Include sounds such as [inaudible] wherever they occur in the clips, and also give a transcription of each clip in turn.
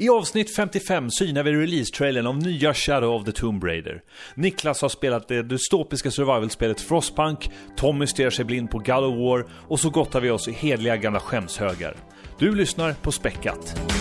I avsnitt 55 synar vi release-trailern av nya Shadow of the Tomb Raider. Niklas har spelat det dystopiska survival-spelet Frostpunk, Tommy stirrar sig blind på God of War och så gottar vi oss i hedliga gamla skämshögar. Du lyssnar på Späckat.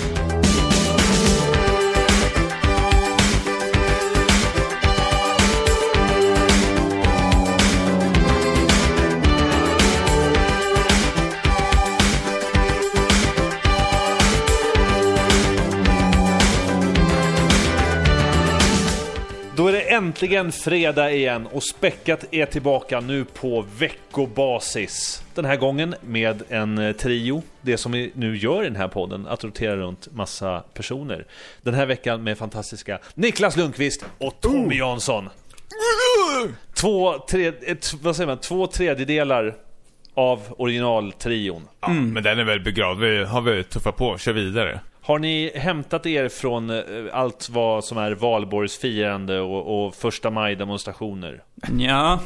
Äntligen fredag igen och Späckat är tillbaka nu på veckobasis. Den här gången med en eh, trio. Det som vi nu gör i den här podden, att rotera runt massa personer. Den här veckan med fantastiska Niklas Lundqvist och Tommy Jansson. Två, tre, ett, vad säger man, två tredjedelar av originaltrion. Ja, Men den är väl begravd. Vi har väl tuffat på, kör vidare. Har ni hämtat er från eh, allt vad som är valborgsfirande och, och första maj-demonstrationer? [laughs] Ja,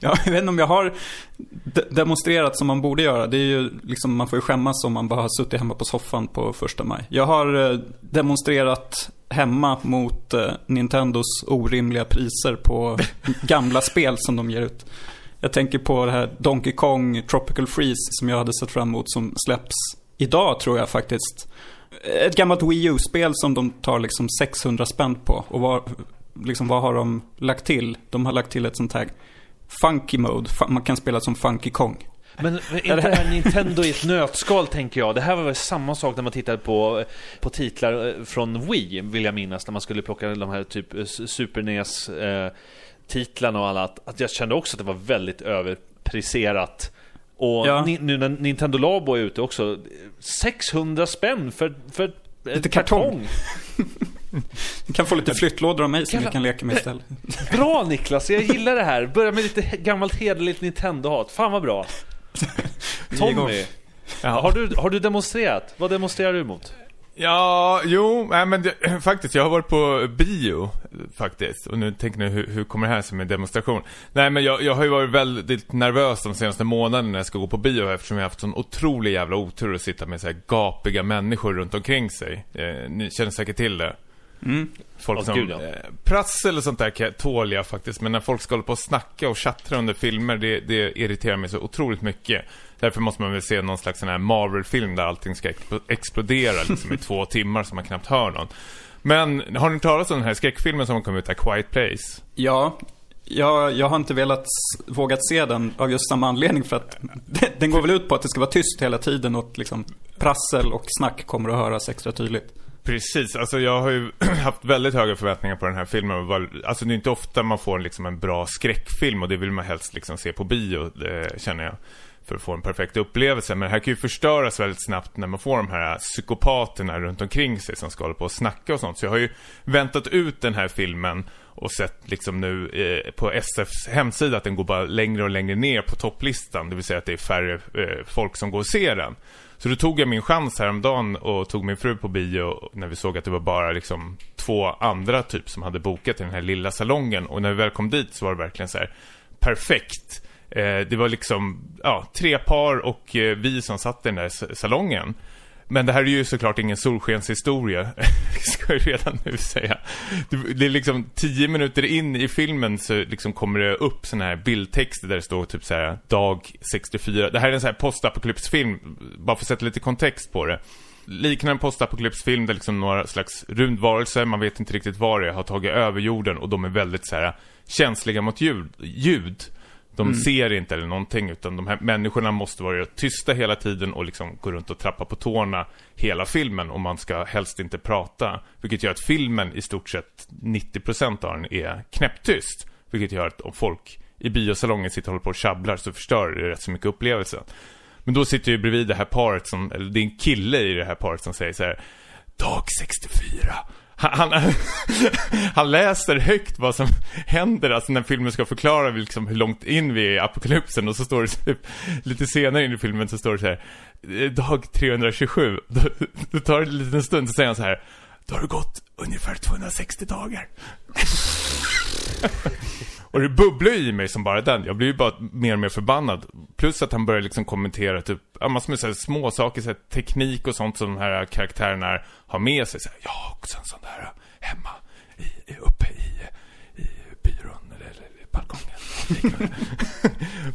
jag vet inte om jag har demonstrerat som man borde göra. Det är ju liksom, man får ju skämmas om man bara har suttit hemma på soffan på första maj. Jag har eh, demonstrerat hemma mot eh, Nintendos orimliga priser på [laughs] gamla spel som de ger ut. Jag tänker på det här Donkey Kong Tropical Freeze som jag hade sett fram emot som släpps idag tror jag faktiskt. Ett gammalt Wii U-spel som de tar liksom 600 spänn på. Och vad, liksom, vad har de lagt till? De har lagt till ett sånt här Funky Mode. Man kan spela som Funky Kong. Men är inte det här Nintendo i ett nötskal tänker jag? Det här var väl samma sak när man tittade på, på titlar eh, från Wii, vill jag minnas, när man skulle plocka de här typ eh, Super NES eh, titlarna och annat. Att jag kände också att det var väldigt överpriserat. Och Ja. ni, nu när Nintendo Labo är ute också, 600 spänn för, för Lite kartong. Du [laughs] kan få lite flyttlådor av mig som Jävla- vi kan leka med istället. [laughs] Bra Niklas, jag gillar det här. Börja med lite gammalt hederligt Nintendo-hat. Fan vad bra. [laughs] Tommy, har du, har du demonstrerat? Vad demonstrerar du mot? Ja, jo, nej men det, [clears throat] faktiskt, jag har varit på bio, faktiskt. Och nu tänker ni, hur, hur kommer det här som en demonstration? Nej men jag, jag har ju varit väldigt nervös de senaste månaderna när jag ska gå på bio eftersom jag har haft sån otrolig jävla otur att sitta med så här gapiga människor runt omkring sig. Eh, ni känner säkert till det. Folk Åh, som... gud, ja. eh, prassel och sånt där tål jag faktiskt, men när folk ska hålla på och snacka och chattra under filmer, det, det irriterar mig så otroligt mycket. Därför måste man väl se någon slags sån här Marvel-film där allting ska expl- explodera liksom i [laughs] två timmar så man knappt hör någon. Men har ni talat om den här skräckfilmen som kom ut, där, Quiet Place? Ja, jag, jag har inte velat vågat se den av just samma anledning för att den går väl ut på att det ska vara tyst hela tiden och liksom prassel och snack kommer att höras extra tydligt. Precis, alltså jag har ju [clears throat] haft väldigt höga förväntningar på den här filmen. Alltså det är inte ofta man får liksom en bra skräckfilm och det vill man helst liksom se på bio, det känner jag. För att få en perfekt upplevelse. Men det här kan ju förstöras väldigt snabbt när man får de här psykopaterna runt omkring sig som ska hålla på och snacka och sånt. Så jag har ju väntat ut den här filmen och sett liksom nu eh, på SFs hemsida att den går bara längre och längre ner på topplistan. Det vill säga att det är färre eh, folk som går och ser den. Så då tog jag min chans häromdagen och tog min fru på bio när vi såg att det var bara liksom två andra typ som hade bokat i den här lilla salongen. Och när vi väl kom dit så var det verkligen så här perfekt. Eh, det var liksom, ja, tre par och eh, vi som satt i den där salongen. Men det här är ju såklart ingen solskenshistoria, [laughs] ska jag redan nu säga. Det, är liksom tio minuter in i filmen så liksom kommer det upp sådana här bildtexter där det står typ så här dag 64. Det här är en sån här postapokalypsfilm, bara för att sätta lite kontext på det. Liknar en postapokalypsfilm där liksom några slags rymdvarelser, man vet inte riktigt vad det är, har tagit över jorden och de är väldigt så här känsliga mot ljud. ljud. De ser inte eller någonting utan de här människorna måste vara tysta hela tiden och liksom gå runt och trappa på tårna hela filmen och man ska helst inte prata. Vilket gör att filmen i stort sett 90% av den är knäpptyst. Vilket gör att om folk i biosalongen sitter och håller på och tjabblar så förstör det rätt så mycket upplevelsen. Men då sitter ju bredvid det här paret som, eller det är en kille i det här paret som säger så här Dag 64 han, [laughs] han, läser högt vad som händer, alltså när filmen ska förklara liksom hur långt in vi är i apokalypsen och så står det typ, lite senare in i filmen så står det så här eh, Dag 327 då, då tar det en liten stund så säger han så här Då har det gått ungefär 260 dagar [laughs] Och det bubblar ju i mig som bara den. Jag blir ju bara mer och mer förbannad. Plus att han börjar liksom kommentera typ, ja, massor med så här små saker, så här, teknik och sånt som de här karaktärerna är har med sig. Så här, jag har också en sån där hemma, i, uppe i, i byrån eller, eller balkongen.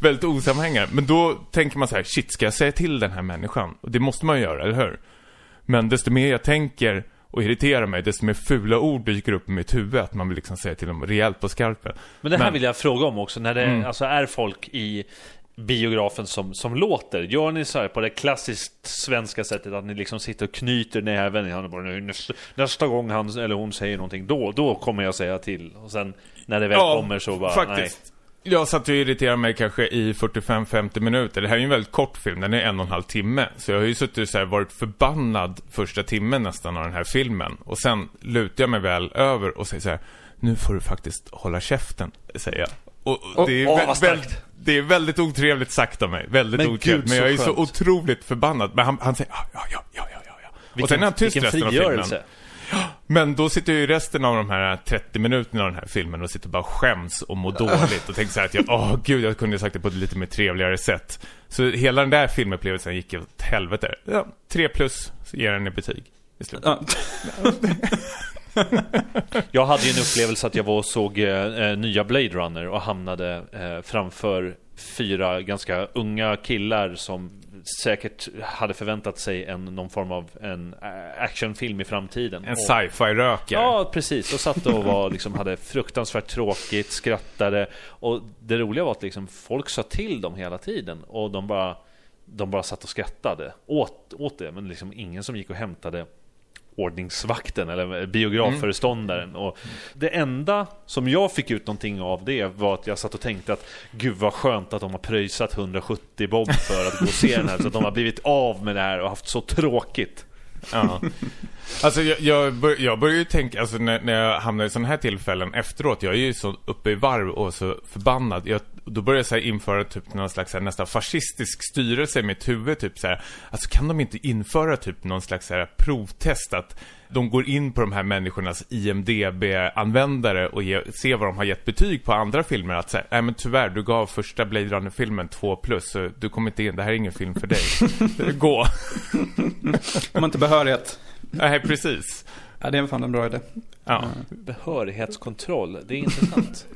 [laughs] Väldigt osamhängande. Men då tänker man så här, shit, ska jag säga till den här människan? Och det måste man ju göra, eller hur? Men desto mer jag tänker och irriterar mig, desto mer fula ord dyker upp i mitt huvud. Att man vill liksom säga till dem rejält på skarpen. Men det här vill jag fråga om också. När det mm. alltså är folk i biografen som, som låter. Gör ni så här på det klassiskt svenska sättet att ni liksom sitter och knyter näven i honom bara nästa, nästa gång han eller hon säger någonting då, då kommer jag säga till. Och sen när det väl ja, kommer så bara, faktiskt. nej. Jag satt och irriterade mig kanske i 45-50 minuter. Det här är ju en väldigt kort film, den är en och en halv timme. Så jag har ju suttit och varit förbannad första timmen nästan av den här filmen. Och sen lutar jag mig väl över och säger så här, nu får du faktiskt hålla käften, säger jag. Och, och det, är oh, väldigt, det är väldigt otrevligt sagt av mig. Väldigt men otrevligt. Gud, men jag är så otroligt förbannad. Men han, han säger, ja, ja, ja, ja, ja. Vilken, och sen är han tyst resten av filmen. Men då sitter jag ju resten av de här 30 minuterna av den här filmen och sitter bara och skäms och mår [laughs] dåligt och tänker så här att jag, åh oh, gud, jag kunde sagt det på ett lite mer trevligare sätt. Så hela den där filmupplevelsen gick åt helvete. Ja, 3 plus, så ger den i betyg i slutet. Ja. [laughs] [laughs] [laughs] jag hade ju en upplevelse att jag var och såg eh, nya Blade Runner och hamnade eh, framför fyra ganska unga killar som säkert hade förväntat sig en, någon form av en actionfilm i framtiden. En sci-fi-rökare. Ja, precis. Och satt och var, liksom, hade fruktansvärt tråkigt, skrattade. Och det roliga var att liksom, folk sa till dem hela tiden. Och de bara, de bara satt och skrattade åt, åt det. Men liksom ingen som gick och hämtade ordningsvakten eller biografföreståndaren. Mm. Och det enda som jag fick ut någonting av det var att jag satt och tänkte att gud vad skönt att de har pröjsat 170 bob för att gå och se den här. Så att de har blivit av med det här och haft så tråkigt. Ja. Alltså jag, jag, bör, jag börjar ju tänka, alltså när, när jag hamnar i sådana här tillfällen efteråt, jag är ju så uppe i varv och så förbannad. Jag, då börjar jag så införa typ någon slags här, nästan fascistisk styrelse i mitt huvud. Typ så här, alltså kan de inte införa typ någon slags här, provtest att de går in på de här människornas IMDB-användare och ge, ser vad de har gett betyg på andra filmer. Att säga, nej men tyvärr, du gav första Blade Runner-filmen 2 plus, så du kommer inte in, det här är ingen film för dig. [laughs] Gå! De har inte behörighet. Nej, precis. Ja, det är fan en bra idé. Ja. Behörighetskontroll, det är intressant.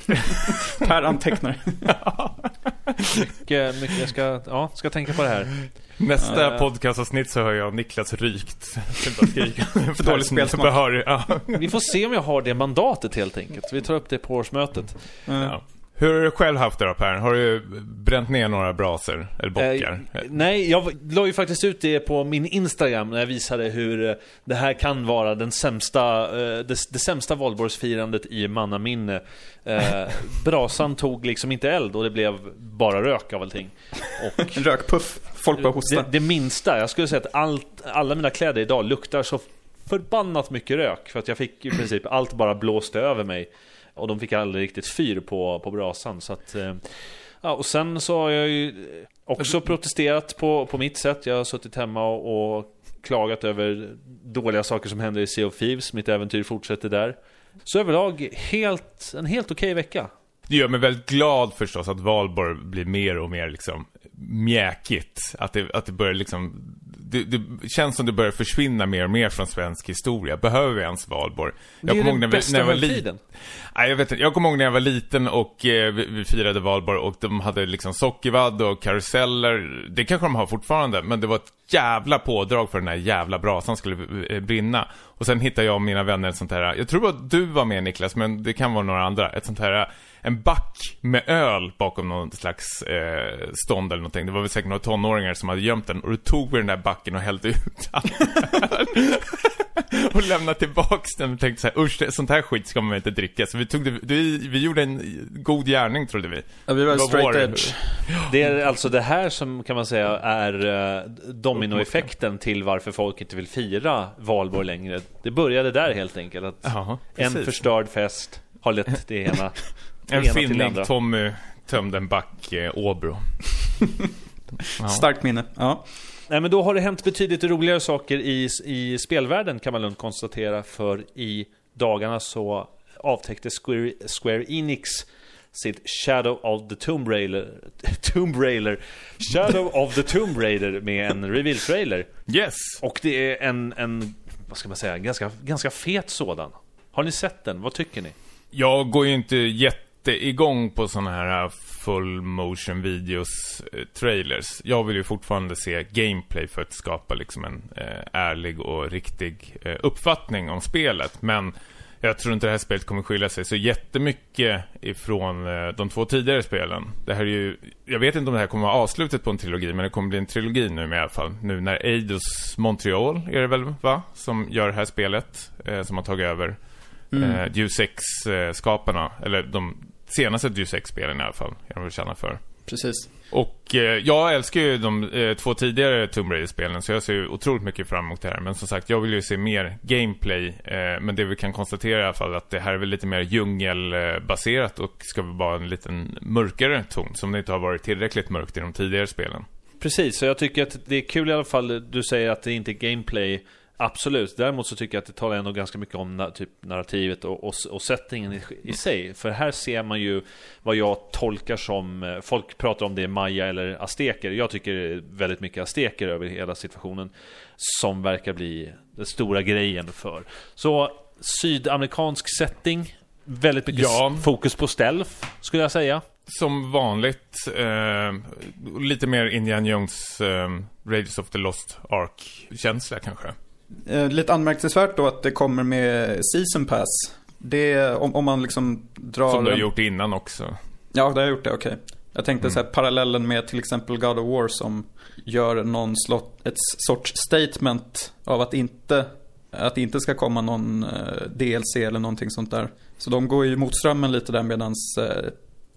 [laughs] per antecknar. [laughs] mycket, mycket, jag ska, ja, ska tänka på det här. Nästa uh, podcastavsnitt så hör jag Niklas rykt. [laughs] För dålig spelsmak. Ja. Vi får se om jag har det mandatet helt enkelt. Vi tar upp det på årsmötet. Uh. Ja. Hur har du själv haft det då Per? Har du bränt ner några braser eller bockar? Eh, nej, jag la ju faktiskt ut det på min Instagram när jag visade hur eh, det här kan vara den sämsta, eh, det, det sämsta valborgsfirandet i mannaminne. Eh, [laughs] brasan tog liksom inte eld och det blev bara rök av allting. Och [laughs] en rökpuff, folk bara hosta. Det, det minsta, jag skulle säga att allt, alla mina kläder idag luktar så förbannat mycket rök. För att jag fick i princip allt bara blåste över mig. Och de fick aldrig riktigt fyr på, på brasan. Så att, eh, ja, och sen så har jag ju också protesterat på, på mitt sätt. Jag har suttit hemma och, och klagat över dåliga saker som händer i Sea of Thieves. Mitt äventyr fortsätter där. Så överlag helt, en helt okej okay vecka. Det gör mig väldigt glad förstås att Valborg blir mer och mer liksom mjäkigt. Att det, att det börjar liksom det, det, känns som det börjar försvinna mer och mer från svensk historia. Behöver vi ens valborg? Jag kommer ihåg när, vi, när jag var liten. Nej, jag vet inte. Jag kommer ihåg när jag var liten och eh, vi, vi, firade valborg och de hade liksom sockervadd och karuseller. Det kanske de har fortfarande, men det var ett jävla pådrag för den här jävla brasan skulle eh, brinna. Och sen hittade jag och mina vänner ett sånt här, jag tror att du var med Niklas, men det kan vara några andra. Ett sånt här en back med öl bakom någon slags eh, stånd eller någonting. Det var väl säkert några tonåringar som hade gömt den. Och då tog vi den där backen och hällde ut [laughs] Och lämnade tillbaks den och tänkte så här, usch, sånt här skit ska man inte dricka. Så vi, tog det, vi, vi gjorde en god gärning trodde vi. Ja, vi var, var straight edge. Det är alltså det här som kan man säga är uh, dominoeffekten till varför folk inte vill fira valborg längre. Det började där helt enkelt. Att Aha, en förstörd fest har lett det ena [laughs] en finnig Tommy tömde en back eh, Åbro. ja. [laughs] Starkt minne, ja. Nej, men då har det hänt betydligt roligare saker i, i spelvärlden kan man lugnt konstatera. För i dagarna så avtäckte Square, Square Enix sitt Shadow of the Tomb Raider, [laughs] Tomb Raider, Shadow of the Tomb Raider med en reveal-trailer. Yes! Och det är en, en vad ska man säga, ganska, ganska fet sådan. Har ni sett den? Vad tycker ni? Jag går ju inte jätteigång på sådana här full motion videos eh, trailers. Jag vill ju fortfarande se gameplay för att skapa liksom en eh, ärlig och riktig eh, uppfattning om spelet. Men jag tror inte det här spelet kommer skilja sig så jättemycket ifrån eh, de två tidigare spelen. Det här är ju, jag vet inte om det här kommer vara avslutet på en trilogi, men det kommer bli en trilogi nu med i alla fall. Nu när Eidos Montreal är det väl, va? Som gör det här spelet, eh, som har tagit över mm. eh, Deus Ex-skaparna, eller de senaste Deus Ex-spelen i alla fall, är de väl känna för. Precis. Och eh, jag älskar ju de eh, två tidigare Tomb Raider-spelen så jag ser ju otroligt mycket fram emot det här. Men som sagt, jag vill ju se mer gameplay. Eh, men det vi kan konstatera i alla fall att det här är väl lite mer djungelbaserat och ska väl vara en liten mörkare ton som det inte har varit tillräckligt mörkt i de tidigare spelen. Precis, så jag tycker att det är kul i alla fall, du säger att det inte är gameplay Absolut, däremot så tycker jag att det talar ändå ganska mycket om typ narrativet och, och, och settingen i, i, sig. För här ser man ju vad jag tolkar som, eh, folk pratar om det är maya eller azteker. Jag tycker väldigt mycket azteker över hela situationen. Som verkar bli den stora grejen för. Så sydamerikansk setting, väldigt mycket ja. fokus på stealth skulle jag säga. Som vanligt, eh, lite mer Indiana Jones eh, Raiders of the Lost Ark-känsla kanske. Eh, lite anmärkningsvärt då att det kommer med Season Pass. Det, om, om man liksom drar... Som du har gjort innan också. Ja, det har jag gjort det, okej. Okay. Jag tänkte mm. så här, parallellen med till exempel God of War som gör någon slott, ett sorts statement av att inte att det inte ska komma någon uh, DLC eller någonting sånt där. Så de går ju mot strömmen lite där medans uh,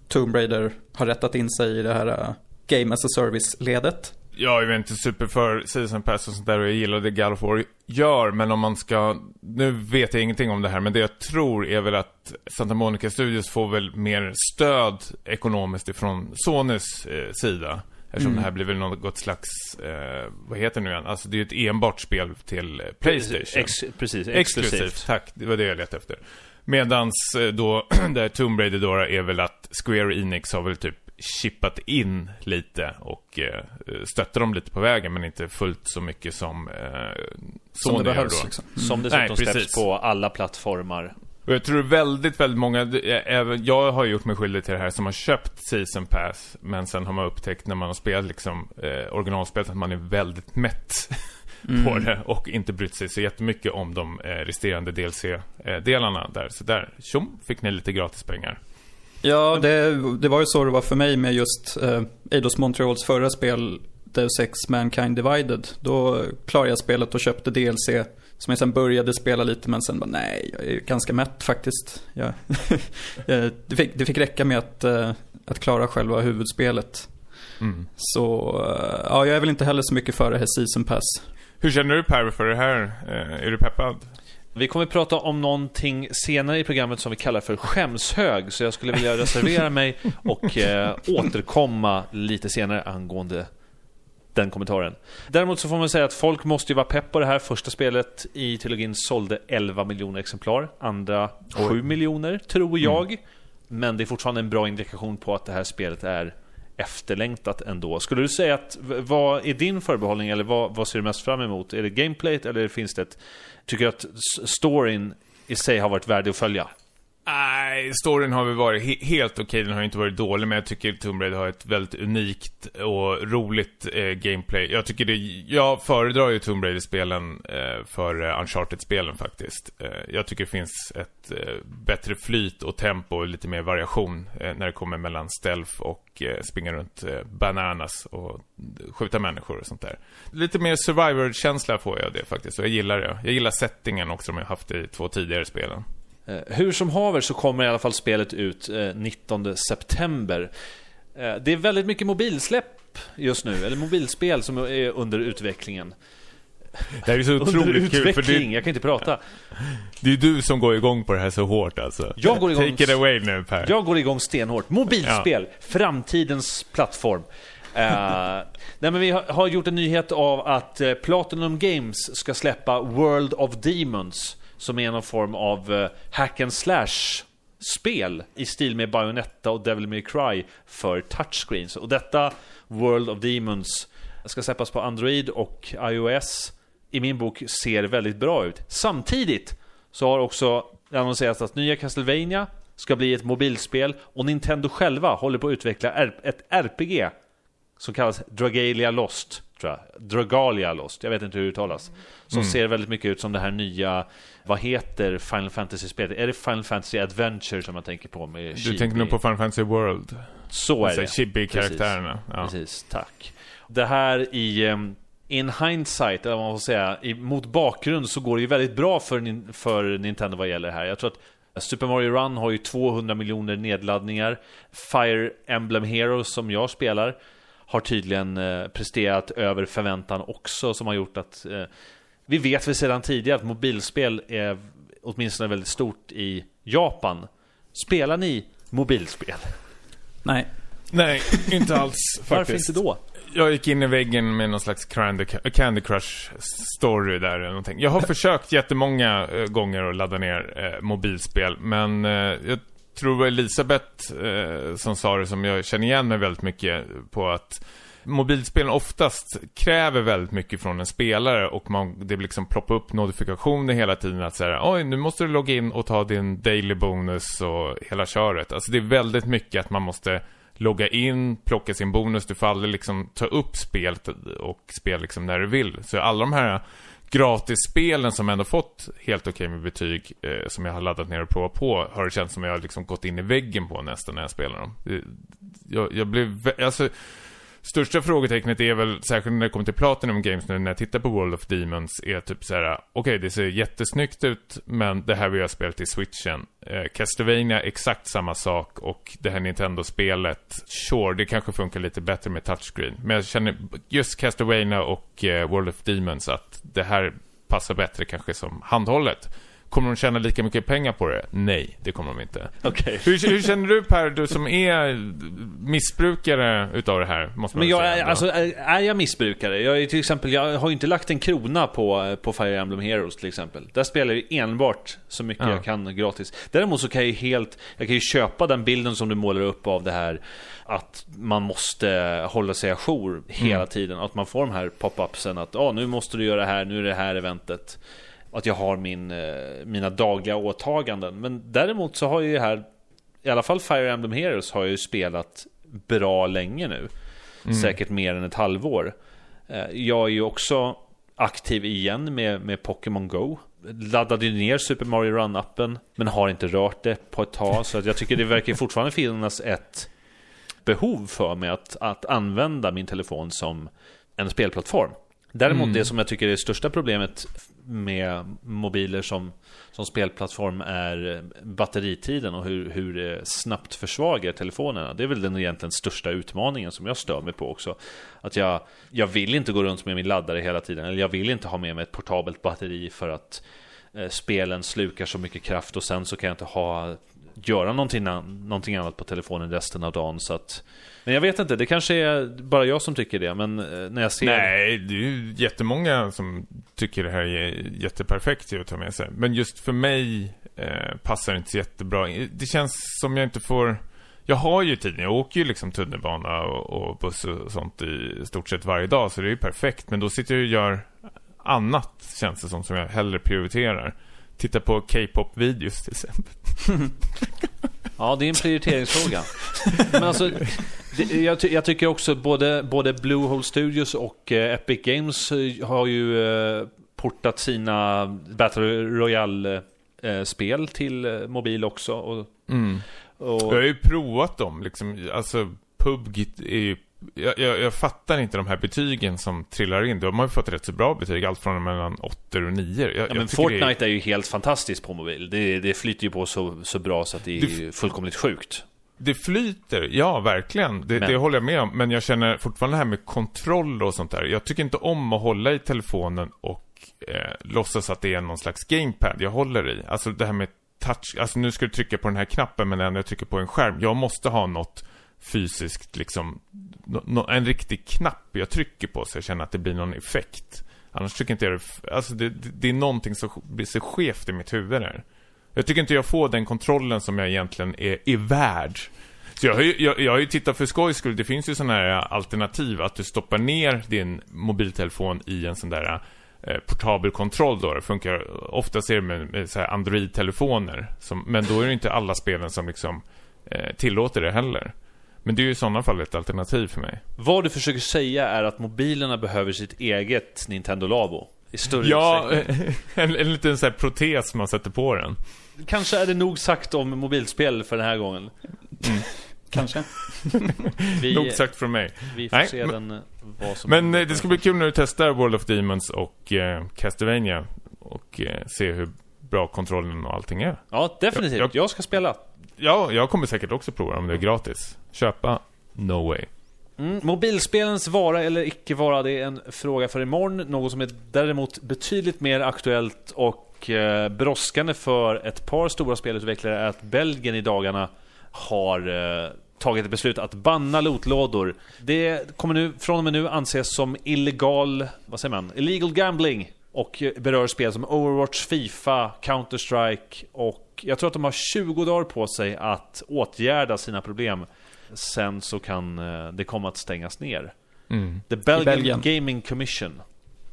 Tomb Raider har rättat in sig i det här Game as a Service-ledet jag är inte super för Season Pass och sånt där och jag gillar det God of War gör, men om man ska, nu vet jag ingenting om det här, men det jag tror är väl att Santa Monica Studios får väl mer stöd ekonomiskt ifrån Sonys eh, sida. Eftersom mm. det här blir väl något slags, eh, vad heter det nu igen? Alltså det är ju ett enbart spel till Playstation. Ex precis, exklusivt. exklusivt. Tack, det var det jag letade efter. Medans eh, då, [clears throat] där Tomb Raider då är väl att Square Enix har väl typ chippat in lite och eh, dem lite på vägen men inte fullt så mycket som eh, Sony som det behövs, gör då. Liksom. Mm. Som dessutom Nej, släpps på alla plattformar. Och jag tror väldigt, väldigt många, även jag har gjort mig skyldig till det här som har köpt Season Pass men sen har man upptäckt när man har spelat liksom eh, originalspelet att man är väldigt mätt [laughs] mm. på det och inte brytt sig så jättemycket om de eh, resterande DLC-delarna eh, där. Så där, tjom, fick ni lite gratis pengar. Ja, det, det var ju så det var för mig med just eh, Eidos Montreals förra spel, Deus Ex Mankind Divided. Då klarade jag spelet och köpte DLC. Som jag sen började spela lite men sen bara nej, jag är ganska mätt faktiskt. Jag, [laughs] det, fick, det fick räcka med att, eh, att klara själva huvudspelet. Mm. Så eh, ja, jag är väl inte heller så mycket för det här Season Pass. Hur känner du Per för det här? Eh, är du peppad? Vi kommer att prata om någonting senare i programmet som vi kallar för skämshög, så jag skulle vilja reservera mig och eh, återkomma lite senare angående den kommentaren. Däremot så får man säga att folk måste ju vara pepp på det här. Första spelet i trilogin sålde 11 miljoner exemplar, andra 7 miljoner, tror jag. Mm. Men det är fortfarande en bra indikation på att det här spelet är efterlängtat ändå. Skulle du säga att, vad är din förbehållning eller vad, vad ser du mest fram emot? Är det gameplayet eller finns det ett, tycker du att storyn i sig har varit värdig att följa? Nej, storyn har väl varit he helt okej. Okay. Den har inte varit dålig, men jag tycker Tomb Raider har ett väldigt unikt och roligt eh, gameplay. Jag tycker det, jag föredrar ju Tomb Raider-spelen eh, för eh, Uncharted-spelen faktiskt. Eh, jag tycker det finns ett eh, bättre flyt och tempo och lite mer variation eh, när det kommer mellan stealth och eh, springa runt eh, bananas och skjuta människor och sånt där. Lite mer survivor-känsla får jag det faktiskt, och jag gillar det. Jag gillar settingen också som jag haft i två tidigare spelen. Eh, hur som haver så kommer i alla fall spelet ut 19 eh, september. Eh, det är väldigt mycket mobilsläpp just nu, eller mobilspel som är under utvecklingen. Det här är så [laughs] otroligt kul för det... jag kan inte prata. Det är du som går igång på det här så hårt alltså. Jag går igång... Take it away nu Per. Jag går igång stenhårt. Mobilspel, ja. framtidens plattform. Uh, [laughs] nej, men vi har, har, gjort en nyhet av att Platinum Games ska släppa World of Demons. Som är någon form av uh, hack and slash spel i stil med Bayonetta och Devil May Cry för touchscreens. Och detta World of Demons ska släppas på Android och iOS. I min bok ser väldigt bra ut. Samtidigt så har också annonserats att nya Castlevania ska bli ett mobilspel och Nintendo själva håller på att utveckla ett RPG som kallas Dragalia Lost. Tror jag. Dragalia Lost, jag vet inte hur det uttalas. Som mm. ser väldigt mycket ut som det här nya, vad heter Final Fantasy-spelet? Är det Final Fantasy Adventure som man tänker på med Du Chibi? tänker nog på Final Fantasy World? Så är det. Chibi-karaktärerna. Ja. Precis, tack. Det här i... Um, in hindsight, eller vad man får säga, i, mot bakgrund så går det ju väldigt bra för, för Nintendo vad gäller det här. Jag tror att Super Mario Run har ju 200 miljoner nedladdningar. Fire Emblem Heroes som jag spelar har tydligen eh, presterat över förväntan också som har gjort att eh, vi vet väl sedan tidigare att mobilspel är åtminstone väldigt stort i Japan. Spelar ni mobilspel? Nej. Nej, inte alls faktiskt. [laughs] Varför inte då? Jag gick in i väggen med någon slags Candy, Crush story där eller någonting. Jag har [laughs] försökt jättemånga eh, gånger att ladda ner eh, mobilspel, men eh, jag tror det var Elisabeth eh, som sa det som jag känner igen mig väldigt mycket på att mobilspelen oftast kräver väldigt mycket från en spelare och man, det blir liksom ploppa upp notifikationer hela tiden att säga oj nu måste du logga in och ta din daily bonus och hela köret. Alltså det är väldigt mycket att man måste logga in, plocka sin bonus, du får aldrig liksom ta upp spelet och spela liksom när du vill. Så alla de här gratisspelen som ändå fått helt okej med betyg eh, som jag har laddat ner och provat på har det känts som jag har liksom gått in i väggen på nästan när jag spelar dem. Jag, jag blev, alltså Största frågetecknet är väl, särskilt när det kommer till Platinum Games nu när jag tittar på World of Demons, är typ så här: okej okay, det ser jättesnyggt ut, men det här vill jag spela till switchen. Eh, Castlevania, exakt samma sak, och det här Nintendo-spelet, sure, det kanske funkar lite bättre med touchscreen. Men jag känner, just Castlevania och eh, World of Demons, att det här passar bättre kanske som handhållet. Kommer de tjäna lika mycket pengar på det? Nej, det kommer de inte. Okay. Hur, hur, känner du Per, du som är missbrukare utav det här? Måste man Men jag, säga, är, alltså, är jag missbrukare? Jag, är till exempel, jag har ju inte lagt en krona på, på Fire Emblem Heroes till exempel. Där spelar jag enbart så mycket ja. jag kan gratis. Däremot så kan jag ju helt, jag kan ju köpa den bilden som du målar upp av det här att man måste hålla sig ajour hela mm. tiden. Att man får de här pop-upsen att oh, nu måste du göra det här, nu är det här eventet att jag har min, eh, mina dagliga åtaganden. Men däremot så har jag ju här, i alla fall Fire Emblem Heroes har jag ju spelat bra länge nu. Mm. Säkert mer än ett halvår. Eh, jag är ju också aktiv igen med, med Pokémon Go. Laddade ner Super Mario Run-appen, men har inte rört det på ett tag. Så jag tycker det verkar fortfarande finnas ett behov för mig att, att använda min telefon som en spelplattform. Däremot mm. det som jag tycker är det största problemet med mobiler som, som spelplattform är batteritiden och hur, hur det snabbt försvagar telefonerna. Det är väl den egentligen största utmaningen som jag stör mig på också. Att jag, jag vill inte gå runt med min laddare hela tiden, eller jag vill inte ha med mig ett portabelt batteri för att eh, spelen slukar så mycket kraft och sen så kan jag inte ha göra någonting, någonting annat på telefonen resten av dagen. Så att, men jag vet inte, det kanske är bara jag som tycker det. Men eh, när jag ser... Nej, det är ju jättemånga som tycker det här är jätteperfekt att ta med sig. Men just för mig eh, passar det inte så jättebra. Det känns som jag inte får... Jag har ju tiden, jag åker ju liksom tunnelbana och, och buss och sånt i stort sett varje dag. Så det är ju perfekt. Men då sitter jag och gör annat, känns det som, som jag hellre prioriterar. Titta på K-pop-videos till exempel. [laughs] ja, det är en prioriteringsfråga. Men alltså, det, jag, ty jag, tycker också både, både Bluehole Studios och eh, Epic Games eh, har ju eh, portat sina Battle Royale-spel eh, till eh, mobil också. Och, mm. och... Jag har ju provat dem, liksom, alltså PubG är ju jag, jag, jag, fattar inte de här betygen som trillar in. De har ju fått rätt så bra betyg, allt från mellan 8 och 9. Jag, ja, men Fortnite är... är... ju helt fantastiskt på mobil. Det, det flyter ju på så, så bra så att det är det... fullkomligt sjukt. Det flyter, ja verkligen. Det, det, håller jag med om. Men jag känner fortfarande det här med kontroll och sånt där. Jag tycker inte om att hålla i telefonen och eh, låtsas att det är någon slags gamepad jag håller i. Alltså det här med touch. Alltså nu ska du trycka på den här knappen men när jag trycker på en skärm. Jag måste ha något fysiskt liksom en riktig knapp jag trycker på så jag känner att det blir någon effekt. Annars tycker inte jag det, alltså det, det är någonting som blir så skevt i mitt huvud där. Jag tycker inte jag får den kontrollen som jag egentligen är, är värd. Så jag har, ju, jag, jag har ju tittat för skojs skull, det finns ju sådana här eh, alternativ att du stoppar ner din mobiltelefon i en sån där eh, portabel kontroll då. Det funkar, ofta ser det med, med så Android-telefoner. men då är det inte alla spelen som liksom eh, tillåter det heller. Men det är ju i sådana fall ett alternativ för mig. Vad du försöker säga är att mobilerna behöver sitt eget Nintendo Labo. I större ja, en, en liten sån här protes man sätter på den. Kanske är det nog sagt om mobilspel för den här gången. Mm. Kanske. [laughs] vi, nog sagt från mig. Vi får Nej, se men, den, vad som Men eh, det ska bli kul när du testar World of Demons och eh, Castlevania. Och eh, se hur bra kontrollen och allting är. Ja, definitivt. Jag, jag, jag ska spela. Ja, jag kommer säkert också prova om det är gratis. Köpa, no way. Mm, mobilspelens vara eller icke vara, det är en fråga för imorgon. Något som är däremot betydligt mer aktuellt och eh, brådskande för ett par stora spelutvecklare är att Belgien i dagarna har eh, tagit ett beslut att banna lootlådor. Det kommer nu, från och med nu anses som illegal, vad säger man, illegal gambling och berör spel som Overwatch, Fifa, Counter-Strike och jag tror att de har 20 dagar på sig att åtgärda sina problem. Sen så kan eh, det komma att stängas ner. Mm. The Belgian Gaming Commission.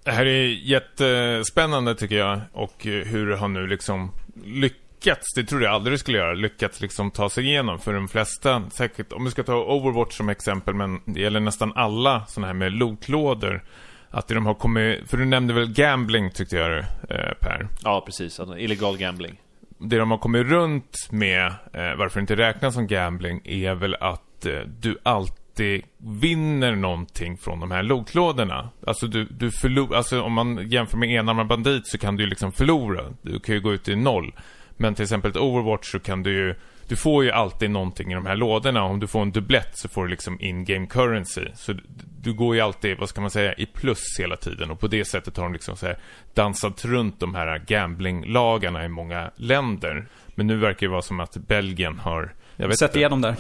Det här är jättespännande tycker jag och hur han nu liksom lyckats, det trodde jag aldrig det skulle göra, lyckats liksom ta sig igenom för de flesta, säkert om vi ska ta Overwatch som exempel, men det gäller nästan alla sådana här med lootlådor att de har kommit, för du nämnde väl gambling tyckte jag eh, Per? Ja, precis. Alltså, illegal gambling. Det de har kommit runt med, eh, varför det inte räknas som gambling, är väl att eh, du alltid vinner någonting från de här lootlådorna. Alltså du, du förlorar, alltså om man jämför med enarmad bandit så kan du ju liksom förlora. Du kan ju gå ut i noll. Men till exempel ett Overwatch så kan du ju du får ju alltid någonting i de här lådorna. Om du får en dubblett så får du liksom in-game currency. Så du går ju alltid, vad ska man säga, i plus hela tiden. Och på det sättet har de liksom så här dansat runt de här gambling-lagarna i många länder. Men nu verkar det vara som att Belgien har... Jag vet Sett igenom där.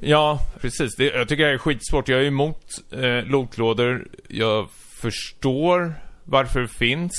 Ja, precis. Det, jag tycker det är skitsvårt. Jag är emot eh, lootlådor. Jag förstår varför det finns.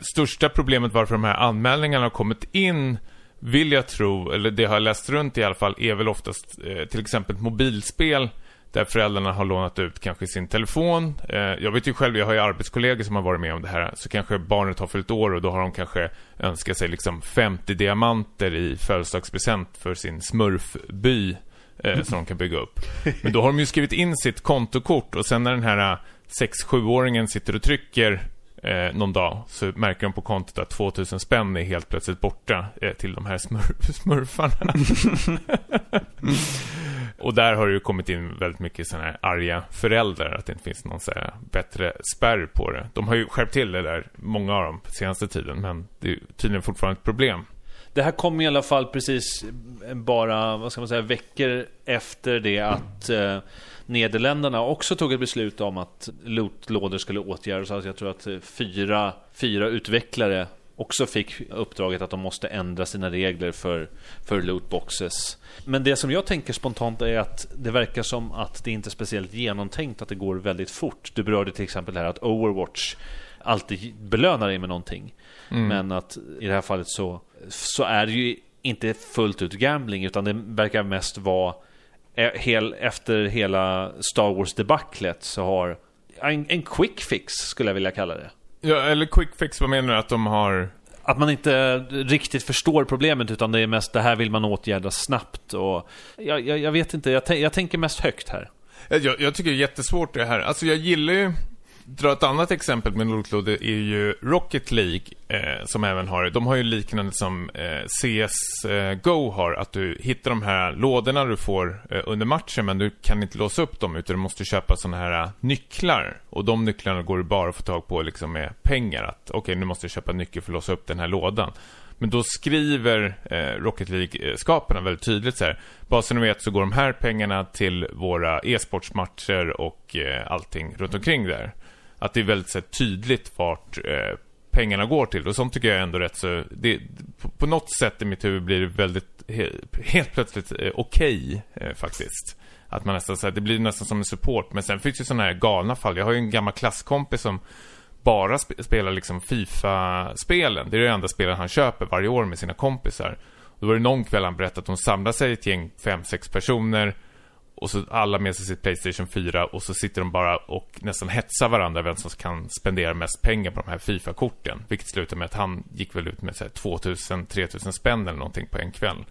Största problemet varför de här anmälningarna har kommit in vill jag tro, eller det har jag läst runt i alla fall, är väl oftast eh, till exempel mobilspel där föräldrarna har lånat ut kanske sin telefon. Eh, jag vet ju själv, jag har ju arbetskollegor som har varit med om det här. Så kanske barnet har fyllt år och då har de kanske önskat sig liksom 50 diamanter i födelsedagspresent för sin smurfby eh, som de kan bygga upp. Men då har de ju skrivit in sitt kontokort och sen när den här eh, 6-7-åringen sitter och trycker eh, någon dag så märker de på kontot att 2000 spänn är helt plötsligt borta eh, till de här smurf [laughs] smurfarna. och där har det ju kommit in väldigt mycket sådana här arga föräldrar att det inte finns någon så bättre spärr på det. De har ju skärpt till det där, många av dem, senaste tiden, men det är tydligen fortfarande ett problem. Det här kom i alla fall precis bara, vad ska man säga, veckor efter det att eh, Nederländerna också tog ett beslut om att lootlådor skulle åtgärdas. Alltså jag tror att fyra, fyra utvecklare också fick uppdraget att de måste ändra sina regler för, för lootboxes. Men det som jag tänker spontant är att det verkar som att det inte är speciellt genomtänkt att det går väldigt fort. Du berörde till exempel det här att Overwatch alltid belönar dig med någonting. Mm. Men att i det här fallet så, så är det ju inte fullt ut gambling utan det verkar mest vara hel, efter hela Star Wars-debaclet så har en, en quick fix skulle jag vilja kalla det. Ja, eller quick fix, vad menar du? Att de har... Att man inte riktigt förstår problemet utan det är mest det här vill man åtgärda snabbt och jag, jag, jag vet inte, jag, jag tänker mest högt här. Jag, jag, tycker det är jättesvårt det här. Alltså jag gillar ju dra ett annat exempel med lootlådor är ju Rocket League eh, som även har, de har ju liknande som eh, CSGO eh, har, att du hittar de här lådorna du får eh, under matchen men du kan inte låsa upp dem utan du måste köpa sådana här eh, nycklar och de nycklarna går du bara att få tag på liksom med pengar att okej okay, nu måste jag köpa nyckel för att låsa upp den här lådan. Men då skriver eh, Rocket League-skaparna väldigt tydligt så här. Bara så ni vet så går de här pengarna till våra e-sportsmatcher och eh, allting runt omkring där att det är väldigt så tydligt vart eh, pengarna går till. Och sånt tycker jag är ändå rätt så... Det, på, på, något sätt i mitt huvud blir det väldigt he, helt plötsligt eh, okej okay, eh, faktiskt. Att man nästan så här, det blir nästan som en support. Men sen finns ju sådana här galna fall. Jag har ju en gammal klasskompis som bara sp spelar liksom FIFA-spelen. Det är det enda spelet han köper varje år med sina kompisar. Då var det någon kväll han berättade att de samlar sig ett gäng, fem, sex personer och så alla med sig sitt Playstation 4 och så sitter de bara och nästan hetsar varandra vem som kan spendera mest pengar på de här FIFA-korten. Vilket slutar med att han gick väl ut med 2000-3000 spänn eller någonting på en kväll.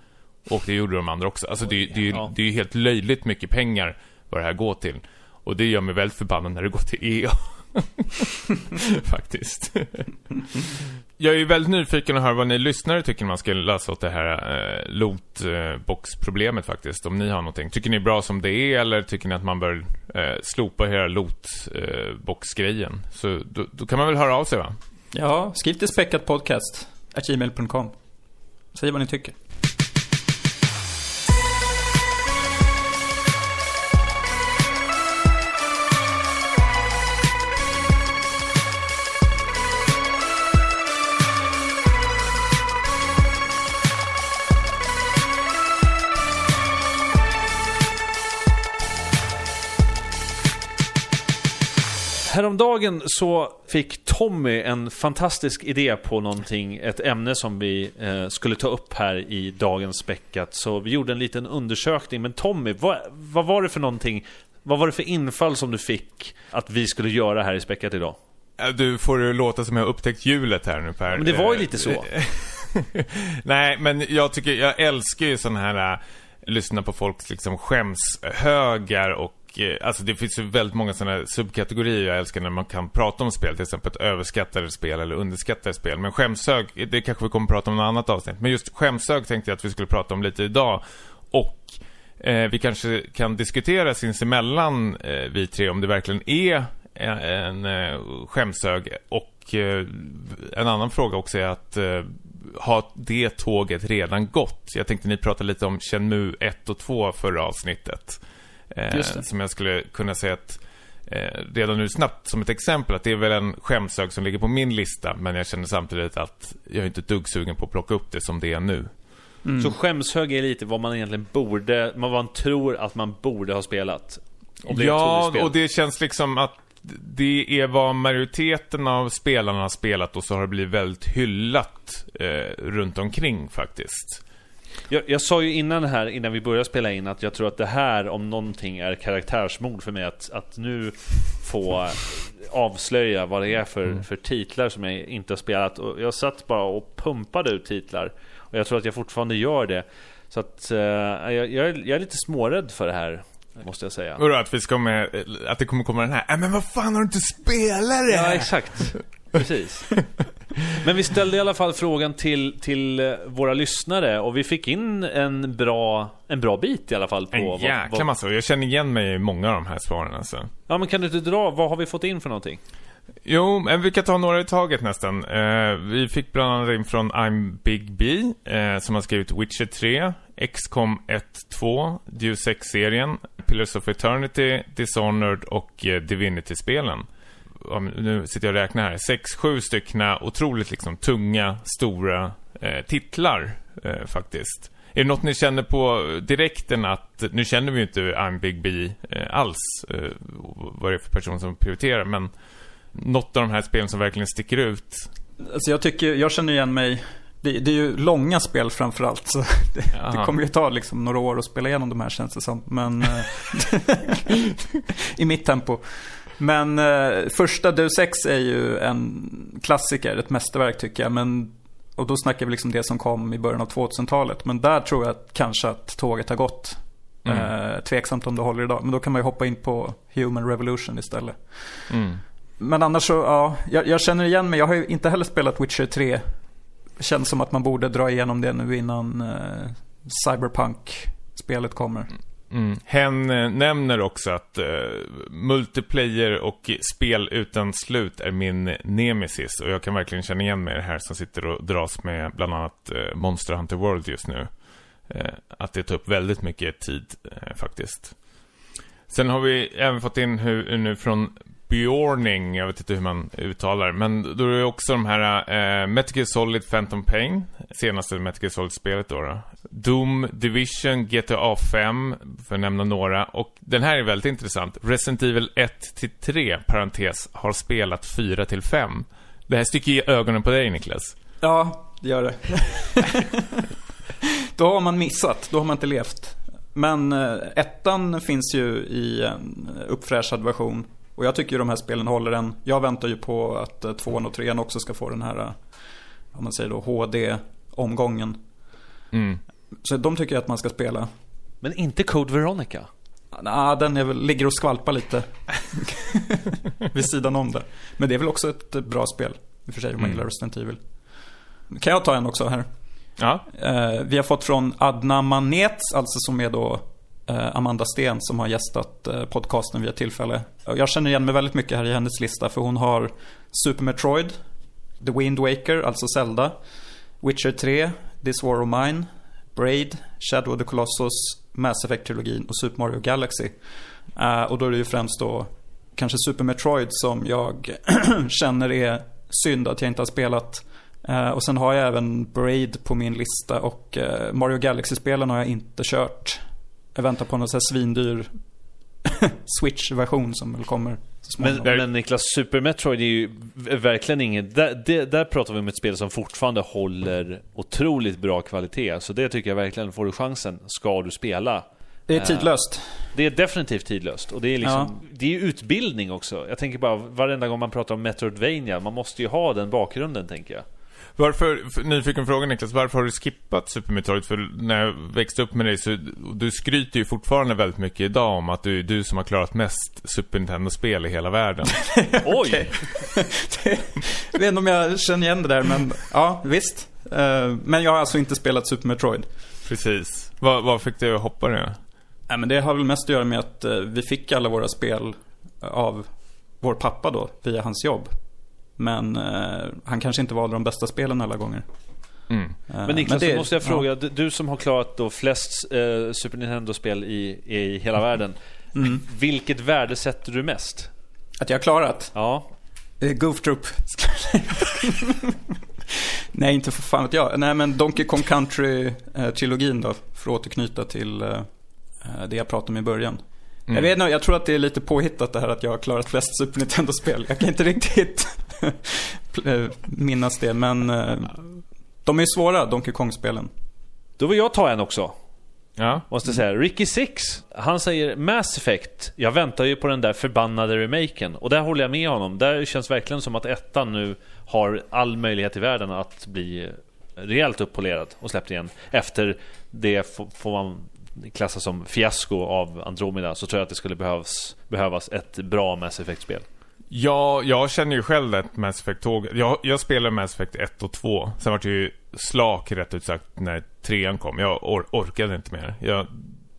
Och det gjorde de andra också. Alltså det, det, det, det är ju helt löjligt mycket pengar vad det här går till. Och det gör mig väldigt förbannad när det går till EA. [laughs] Faktiskt. Jag är ju väldigt nyfiken att höra vad ni lyssnare tycker man ska lösa åt det här eh, lootboxproblemet faktiskt. Om ni har någonting. Tycker ni bra som det är eller tycker ni att man bör eh, slopa hela lootbox-grejen? Så då, då, kan man väl höra av sig va? Ja, skriv till späckatpodcast.gmail.com Säg vad ni tycker. Häromdagen så fick Tommy en fantastisk idé på någonting, ett ämne som vi eh, skulle ta upp här i dagens späckat. Så vi gjorde en liten undersökning. Men Tommy, vad, vad var det för någonting? Vad var det för infall som du fick att vi skulle göra här i späckat idag? Du får det låta som jag har upptäckt hjulet här nu Per. Men det var ju lite så. [laughs] Nej, men jag tycker, jag älskar ju sådana här äh, lyssna på folks liksom skämshögar och eh, alltså det finns ju väldigt många sådana subkategorier jag älskar när man kan prata om spel. Till exempel ett överskattade spel eller underskattade spel. Men skämshög, det kanske vi kommer att prata om i något annat avsnitt. Men just skämshög tänkte jag att vi skulle prata om lite idag. Och eh, vi kanske kan diskutera sinsemellan eh, vi tre om det verkligen är en, en eh, skämshög. Och eh, en annan fråga också är att eh, har det tåget redan gått? Jag tänkte ni pratade lite om Chenmu 1 och 2 förra avsnittet. Eh, som jag skulle kunna säga att eh, redan nu snabbt som ett exempel att det är väl en skämsög som ligger på min lista men jag känner samtidigt att jag är inte ett dugg sugen på att plocka upp det som det är nu. Mm. Så skämshög är lite vad man egentligen borde, vad man tror att man borde ha spelat. Ja, och det känns liksom att det är vad majoriteten av spelarna har spelat och så har det blivit väldigt hyllat eh, runt omkring faktiskt. Jag, jag, sa ju innan här, innan vi började spela in, att jag tror att det här om någonting är karaktärsmord för mig. Att, att nu få avslöja vad det är för, mm. för titlar som jag inte har spelat. Och jag satt bara och pumpade ut titlar. Och jag tror att jag fortfarande gör det. Så att uh, jag, jag, är, jag är lite smårädd för det här. Måste jag säga. Vadå, att vi ska med, att det kommer komma den här, äh, men vad fan har du inte spelat det? Ja, exakt. Precis. [laughs] Men vi ställde i alla fall frågan till, till eh, våra lyssnare och vi fick in en bra, en bra bit i alla fall. På en jäkla massa. Jag känner igen mig i många av de här svaren alltså. Ja, men kan du inte dra, vad har vi fått in för någonting? Jo, men vi kan ta några i taget nästan. Eh, vi fick bland annat in från I'm Big B, eh, som har skrivit Witcher 3, XCOM 1-2, Deus Ex-serien, Pillars of Eternity, Dishonored och eh, Divinity-spelen nu sitter jag och räknar här, sex, sju styckna otroligt liksom tunga, stora eh, titlar eh, faktiskt. Är det något ni känner på direkten att, nu känner vi ju inte I'm Big B eh, alls, eh, vad det är för person som prioriterar, men något av de här spelen som verkligen sticker ut? Alltså jag tycker, jag känner igen mig det, det, är ju långa spel framförallt. Så [laughs] det, det, kommer ju ta liksom några år att spela igenom de här känns det som. Men eh, [laughs] i mitt tempo. Men eh, första Deus Ex är ju en klassiker, ett mästerverk tycker jag. Men, och då snackar vi liksom det som kom i början av 2000-talet. Men där tror jag kanske att tåget har gått. Mm. Eh, tveksamt om det håller idag. Men då kan man ju hoppa in på Human Revolution istället. Mm. Men annars så, ja, jag, jag, känner igen mig. Jag har ju inte heller spelat Witcher 3. Det känns som att man borde dra igenom det nu innan eh, Cyberpunk-spelet kommer. Mm. Hen eh, nämner också att uh, multiplayer och spel utan slut är min nemesis. Och jag kan verkligen känna igen mig i det här som sitter och dras med bland annat uh, Monster Hunter World just nu. Uh, att det tar upp väldigt mycket tid faktiskt. Sen har vi även fått in hur, nu från Bjorning, jag vet inte hur man uttalar men då är det också de här eh, Metal Gear Solid Phantom Pain, senaste Metal Gear Solid-spelet då, då. Doom, Division, GTA 5, för att nämna några. Och den här är väldigt intressant. Resident Evil 1-3, parentes, har spelat 4-5. Det här sticker i ögonen på dig, Niklas. Ja, det gör det. [laughs] då har man missat, då har man inte levt. Men eh, ettan finns ju i en uppfräschad version. Och jag tycker ju de här spelen håller en. Jag väntar ju på att eh, tvåan och trean också ska få den här, eh, om man säger då, HD-omgången. Mm. Så de tycker jag att man ska spela. Men inte Code Veronica? Nej, den är väl, ligger och skvalpar lite. [laughs] Vid sidan om det. Men det är väl också ett eh, bra spel. I och för sig, om man Mm. gillar Resident Evil. Kan jag ta en också här? Ja, Eh, vi har fått från Adna Manets, alltså som är då Eh, Amanda Sten som har gästat eh, podcasten vid ett tillfälle. Jag känner igen mig väldigt mycket här i hennes lista för hon har Super Metroid, The Wind Waker, alltså Zelda, Witcher 3, This War of Mine, Braid, Shadow of the Colossus, Mass Effect-trilogin och Super Mario Galaxy. Eh, och då är det ju främst då kanske Super Metroid som jag [clears throat] känner är synd att jag inte har spelat. Och sen har jag även Braid på min lista och Mario Galaxy-spelen har jag inte kört. Jag väntar på någon sån här svindyr [laughs] Switch-version som väl kommer Men, men Niklas, Super Metroid är ju verkligen inget... Där, det, där pratar vi om ett spel som fortfarande håller otroligt bra kvalitet. Så det tycker jag verkligen, får du chansen, ska du spela. det är tidlöst. Det är definitivt tidlöst. Och det är liksom... Det är utbildning också. Jag tänker bara, varenda gång man pratar om Metroidvania, man måste ju ha den bakgrunden, tänker jag. Varför, för, nyfiken fråga Niklas, varför har du skippat Super Metroid? För när jag växte upp med dig så, du skryter ju fortfarande väldigt mycket idag om att du är du som har klarat mest Super Nintendo-spel i hela världen. [laughs] Oj! [laughs] Jag vet inte om jag känner igen det där, men ja, visst. Eh, Men jag har alltså inte spelat Super Metroid. Precis. Vad, vad fick dig att hoppa det? Nej, men det har väl mest att göra med att eh, vi fick alla våra spel av vår pappa då, via hans jobb. Men eh, han kanske inte valde de bästa spelen alla gånger. Mm. Eh, Men Niklas, det- så måste jag ja. fråga, du- du som har klarat då flest eh, Super Nintendo-spel i, i hela världen. Mm. Vilket värde sätter du mest? Att jag har klarat? Ja, Eh, Goof Troop. [laughs] Nej, inte för fan vet jag. Nej, men Donkey Kong Country-trilogin då. För att återknyta till eh, eh, det jag pratade om i början. Mm. Jag vet inte, jag tror att det är lite påhittat det här att jag har klarat flest Super Nintendo-spel. Jag kan inte riktigt eh, [laughs] minnas det, men eh, de är ju svåra, Donkey Kong-spelen. då vill jag ta en också. Ja. Måste säga. Ricky Six, han säger Mass Effect. Jag väntar ju på den där förbannade remaken. Och där håller jag med honom. Där känns verkligen som att ettan nu har all möjlighet i världen att bli rejält upppolerad och släppt igen. Efter det får man klassa som fiasko av Andromeda så tror jag att det skulle behövas, behövas ett bra Mass Effect-spel. Ja, jag känner ju själv ett Mass Effect-tåg. Jag, jag spelade Mass Effect 1 och 2. Sen var det ju slak rätt ut sagt när trean kom. Jag or orkade inte mer. Jag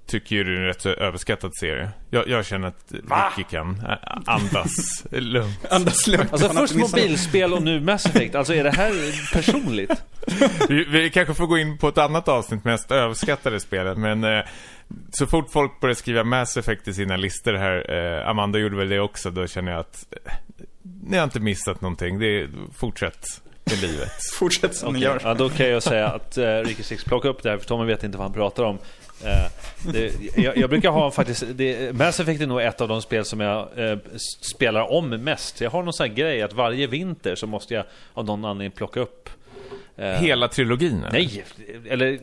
tycker ju det är en rätt så överskattad serie. Jag, jag känner att Ricky kan andas [laughs] lugnt. Andas lugnt. Alltså först mobilspel och nu Mass Effect. Alltså är det här personligt? Vi, vi kanske får gå in på ett annat avsnitt mest överskattade spelet, men eh, så fort folk börjar skriva Mass Effect i sina listor här, eh, Amanda gjorde väl det också, då känner jag att eh, ni har inte missat någonting. Det är, fortsätt med livet. [laughs] Fortsätt som ni Okej, gör. Ja, då kan jag säga att uh, Ricky Six plocka upp det här, för Tommy vet inte vad han pratar om. Eh, det, jag, jag brukar ha faktiskt, det, Mass Effect är nog ett av de spel som jag eh, spelar om mest. Jag har någon sån här grej att varje vinter så måste jag av någon anledning plocka upp eh, Hela trilogin? eller? Nej, eller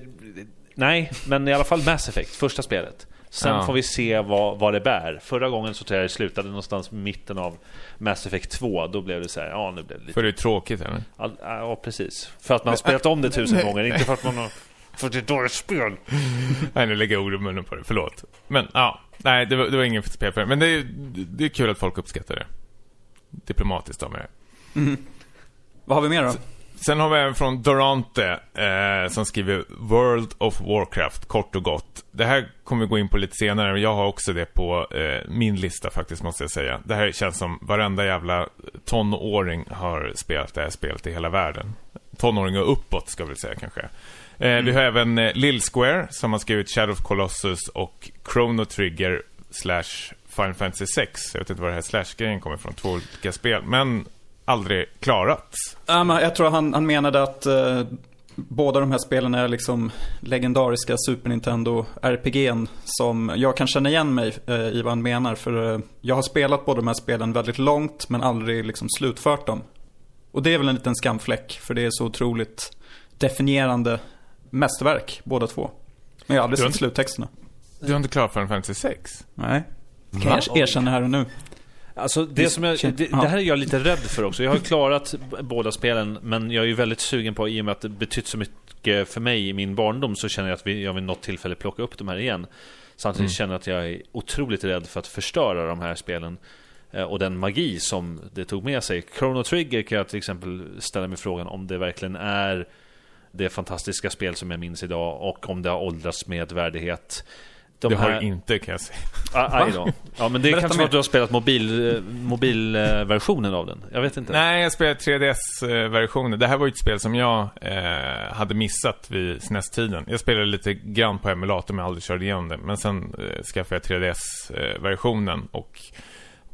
nej, men i alla fall Mass Effect, första spelet. Sen Ja. får vi se vad, vad det bär. Förra gången så tror jag det slutade någonstans i mitten av Mass Effect 2. Då blev det så här, ja nu blev det lite För det är tråkigt, eller? Ja, ja, precis. För att man har spelat om det tusen gånger, inte för att man har... För att det är ett dåligt spel. [laughs] Nej, nu lägger jag ord i munnen på det. Förlåt. Men, ja. Nej, det var, det var ingen spel för det. Men det är, det är kul att folk uppskattar det. Diplomatiskt av mig. Vad har vi mer då? Sen har vi en från Dorante eh, som skriver World of Warcraft, kort och gott. Det här kommer vi gå in på lite senare, men jag har också det på eh, min lista faktiskt, måste jag säga. Det här känns som varenda jävla tonåring har spelat det här spelet i hela världen. Tonåring och uppåt, ska vi säga kanske. Eh, Vi har även eh, Lill Square, som har skrivit Shadow of Colossus och Chrono Trigger slash Final Fantasy 6. Jag vet inte var det här Slash-grejen kommer ifrån. Två olika spel. Men aldrig klarat. Ja, men jag tror han, han menade att eh, båda de här spelen är liksom legendariska Super Nintendo RPG'n som jag kan känna igen mig eh, i vad han menar. För eh, jag har spelat båda de här spelen väldigt långt men aldrig liksom slutfört dem. Och det är väl en liten skamfläck för det är så otroligt definierande mästerverk båda två. Men jag har aldrig Du har sett inte- sluttexterna. Du har inte klarat Final Fantasy 6? Nej. Kan jag erkänna här och nu. Alltså det, som jag, det, det här är jag lite rädd för också. Jag har klarat båda spelen, men jag är ju väldigt sugen på, i och med att det betytt så mycket för mig i min barndom, så känner jag att vi, jag vid något tillfälle plocka upp de här igen. Samtidigt känner jag att jag är otroligt rädd för att förstöra de här spelen. eh, Och den magi som det tog med sig. Chrono Trigger kan jag till exempel ställa mig frågan om det verkligen är det fantastiska spel som jag minns idag och om det har åldrats med värdighet. De det har här- inte kan jag säga. Ah, då. Ja, men det är Berätta kanske för att du har spelat mobil, eh, mobilversionen av den. Jag vet inte. Nej, jag spelade 3DS-versionen. Det här var ju ett spel som jag eh, hade missat vid SNES-tiden. Jag spelade lite grann på emulator men aldrig körde igenom det. Men sen eh, skaffade jag 3DS-versionen och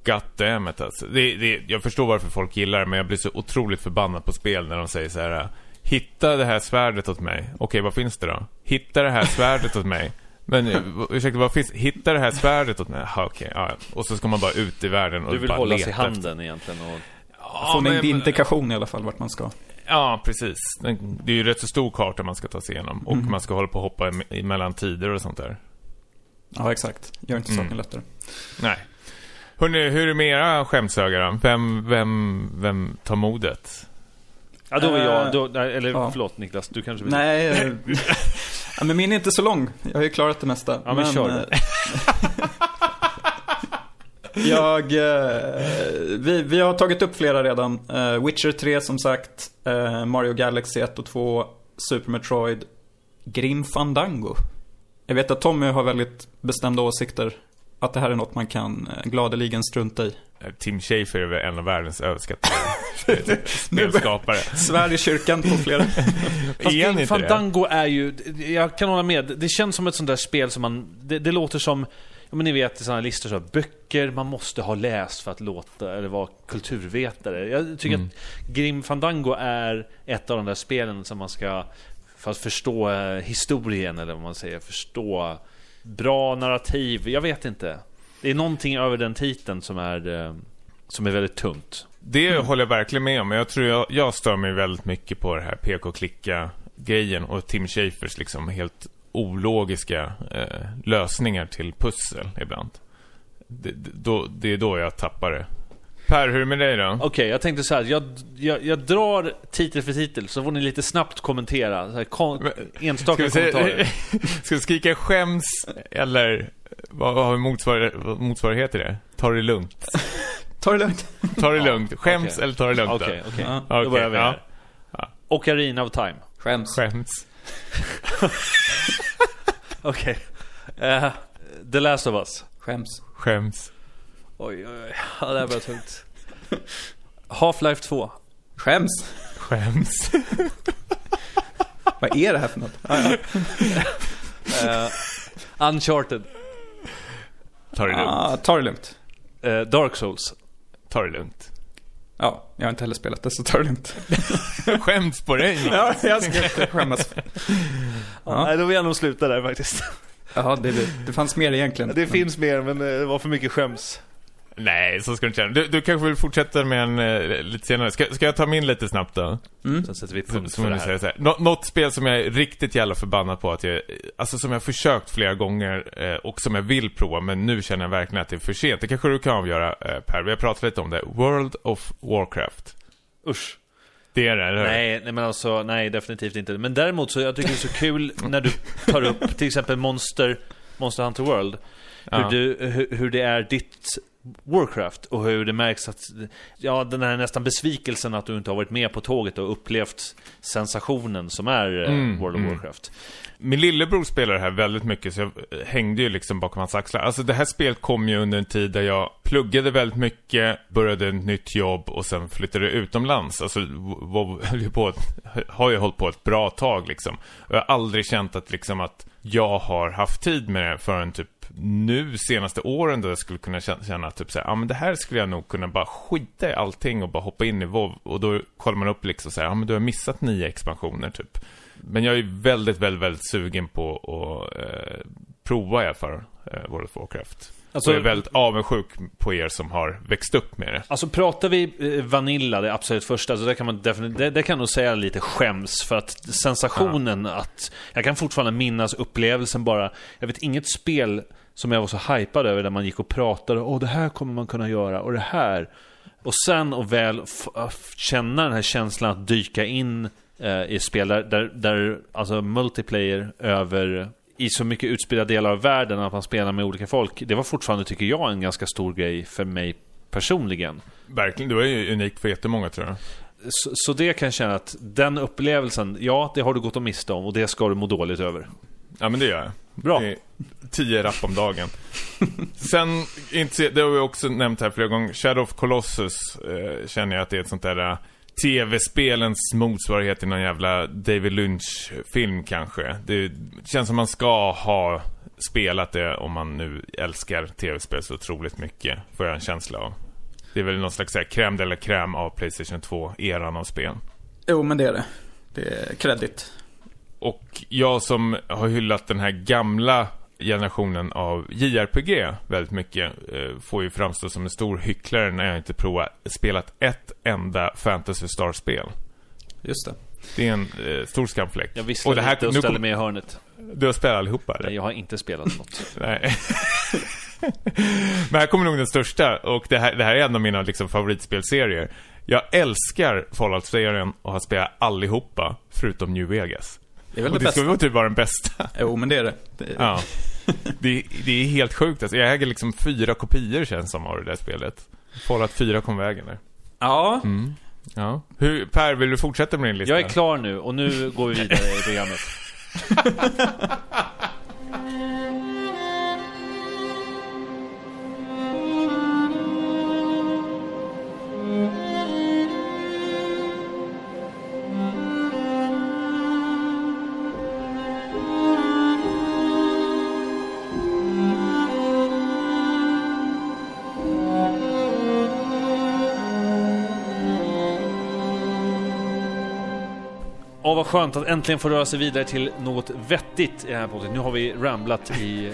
goddammit alltså. Det, det, jag förstår varför folk gillar det men jag blir så otroligt förbannad på spel när de säger så här. Hitta det här svärdet åt mig. Okej, vad finns det då? Hitta det här svärdet åt mig. Men eh, ursäkta, vad finns Hitta det här svärdet åt mig. Aha, okej, ja. Och så ska man bara ut i världen och Du vill bara hålla leta sig i efter- handen egentligen. Och... Ja, Få en indikation i alla fall vart man ska. Ja, precis. Det är ju rätt så stor karta man ska ta sig igenom. Och man ska hålla på och hoppa emellan tider och sånt där. Ja, exakt. Gör inte saken Mm. lättare. Nej. Hörrni, hur är det med era skämshögar? Vem, vem, vem tar modet? Ja, då är jag... Eh, Då, eller ja. förlåt Niklas, du kanske vill... Nej, [laughs] eh, ja, men min är inte så lång. Jag har ju klarat det mesta. Ja, men kör. eh, [laughs] jag, eh, vi, vi har tagit upp flera redan. Eh, Witcher 3 som sagt, eh, Mario Galaxy 1 och 2, Super Metroid, Grim Fandango. Jag vet att Tommy har väldigt bestämda åsikter. Att det här är något man kan eh, gladeligen strunta i. Tim Schafer är väl en av världens överskattade spelskapare. Svär i kyrkan på flera. [laughs] Fast Är det? Fandango är ju... Jag kan hålla med. Det känns som ett sånt där spel som man... Det, det låter som... Ja, men ni vet i sådana listor så här, böcker man måste ha läst för att låta, eller vara kulturvetare. Jag tycker Mm. att Grim Fandango är ett av de där spelen som man ska, för att förstå eh, historien, eller vad man säger, förstå bra narrativ. Jag vet inte. Det är någonting över den titeln som är, eh, som är väldigt tungt. Det håller jag verkligen med om. Men jag tror jag, jag stör mig väldigt mycket på det här PK-klicka-grejen och Tim Schafers liksom helt ologiska eh, lösningar till pussel ibland. Det, då, det är då jag tappar det. Per, hur är det med dig då? Okej, jag tänkte så här. Jag, jag, jag drar titel för titel, så får ni lite snabbt kommentera. Så här, kon, Ska enstaka säga, kommentarer. [laughs] ska vi skrika skäms eller vad vad har vi motsvar, motsvarighet till det? Ta det lugnt. [laughs] Ta det lugnt. Ta det lugnt. Skäms okej. eller ta det lugnt Okej, då? okej. Ja. Då Okej, börjar vi ja. här. Ja. Ocarina of Time. Skäms. Skäms. [laughs] Okej. Eh, The Last of Us. Skäms. Skäms. Oj, oj, oj. Ja, det här var tungt. Half-Life 2. Skäms. Skäms. Vad är det här för något? Ja, ja. Eh, Uncharted. Ta det lugnt. Ah, ta det lugnt. Eh, Dark Souls. Ta det lugnt. Ja, jag har inte heller spelat det, så ta det lugnt. [laughs] Skäms på dig. Ja, jag ska inte skämmas. Ja. Nej, då vill jag nog sluta där faktiskt. Ja, det, det, det fanns mer egentligen. Det finns mer, men eh, det var för mycket skäms. Nej, så ska du inte känna. Du, du kanske vill fortsätta med en eh, lite senare. Ska, ska jag ta min lite snabbt då? Mm. Sen sätter vi punkt som för det här. så här. Nå, något spel som jag är riktigt jävla förbannad på att jag, alltså som jag har försökt flera gånger eh, och som jag vill prova men nu känner jag verkligen att det är för sent. Det kanske du kan avgöra eh, Per, vi har pratat lite om det. World of Warcraft. Usch. Det är det, eller hur? Nej, nej men alltså, nej definitivt inte. Men däremot så jag tycker det är så kul [laughs] när du tar upp till exempel Monster, Monster Hunter World. Hur, Ja. du, hur, hur det är ditt Warcraft och hur det märks att, ja den här nästan besvikelsen att du inte har varit med på tåget och upplevt sensationen som är eh, Mm, World of mm. Warcraft. Min lillebror spelar det här väldigt mycket så jag hängde ju liksom bakom hans axlar. Alltså det här spelet kom ju under en tid där jag pluggade väldigt mycket, började ett nytt jobb och sen flyttade utomlands. Alltså höll på, har ju hållit på ett bra tag liksom. Och jag har aldrig känt att liksom att jag har haft tid med det förrän typ nu senaste åren då jag skulle kunna känna, typ så här, ja men det här skulle jag nog kunna bara skita i allting och bara hoppa in i WoW och då kollar man upp liksom så här, ja men du har missat nio expansioner typ. Men jag är väldigt, väldigt, väldigt sugen på att eh, prova i alla fall eh, World of Warcraft. Alltså, jag är väldigt avundsjuk på er som har växt upp med det. Alltså pratar vi eh, Vanilla, det absolut första, så det kan man definitivt, det, det kan nog säga lite skäms för att sensationen ja. att, jag kan fortfarande minnas upplevelsen bara, jag vet inget spel som jag var så hypad över där man gick och pratade, åh det här kommer man kunna göra, och det här. Och sen och väl känna den här känslan att dyka in eh, i spel där, där, där alltså multiplayer över i så mycket utspridda delar av världen att man spelar med olika folk. Det var fortfarande, tycker jag, en ganska stor grej för mig personligen. Verkligen, det var ju unikt för jättemånga tror jag. Så, så det kan jag känna att den upplevelsen, ja, det har du gått och miste om och det ska du må dåligt över. Ja, men det gör jag. Bra. Tio rapp om dagen. Sen, det har vi också nämnt här flera gånger, Shadow of Colossus eh, känner jag att det är ett sånt där tv-spelens motsvarighet till någon jävla David Lynch-film kanske. Det känns som man ska ha spelat det om man nu älskar tv-spel så otroligt mycket, får jag en känsla av. Det är väl någon slags crème eller crème av Playstation 2-eran av spel. Jo, men det är det. Det är kredit. Och jag som har hyllat den här gamla generationen av JRPG väldigt mycket eh, får ju framstå som en stor hycklare när jag inte provat spelat ett enda Fantasy Star-spel. Just det. Det är en eh, stor skamfläck. Jag visste och det här, lite och ställer mig i hörnet. Du har spelat allihopa? Eller? Nej, jag har inte spelat något. [laughs] Nej. Men här kommer nog den största och det här, det här är en av mina liksom, favoritspelserier. Jag älskar Fallout-serien och har spelat allihopa förutom New Vegas. Det är väl och det, det ska väl typ vara den bästa. Jo, men det är det. det är... Ja. Det, det, är helt sjukt. Alltså, jag äger liksom fyra kopior känns som av det där spelet. Fallout 4 kom vägen där. Ja. Mm. Ja. Hur, per, vill du fortsätta med din lista? Jag är klar nu och nu går vi vidare i programmet. [laughs] vad skönt att äntligen få röra sig vidare till något vettigt i det här podden. Nu har vi ramblat i,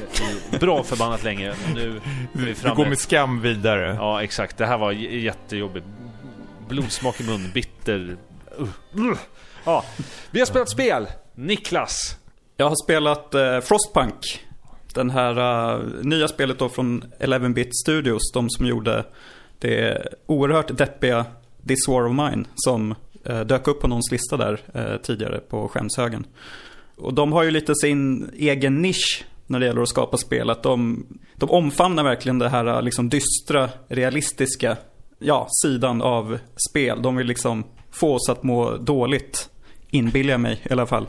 i bra förbannat länge. Nu är vi framme. Du går med skam vidare. Ja, exakt. Det här var jättejobbigt. Blodsmak i mun, bitter. Uh, uh. Ja, vi har spelat spel. Niklas. Jag har spelat uh, Frostpunk. Den här uh, nya spelet då från 11-bit Studios. De som gjorde det oerhört deppiga This War of Mine. Som Eh, Eh, dök upp på någons lista där eh, tidigare på skämshögen. Och de har ju lite sin egen nisch när det gäller att skapa spel. Att de, de omfamnar verkligen det här liksom dystra, realistiska ja, sidan av spel. De vill liksom få oss att må dåligt, inbillar jag mig i alla fall.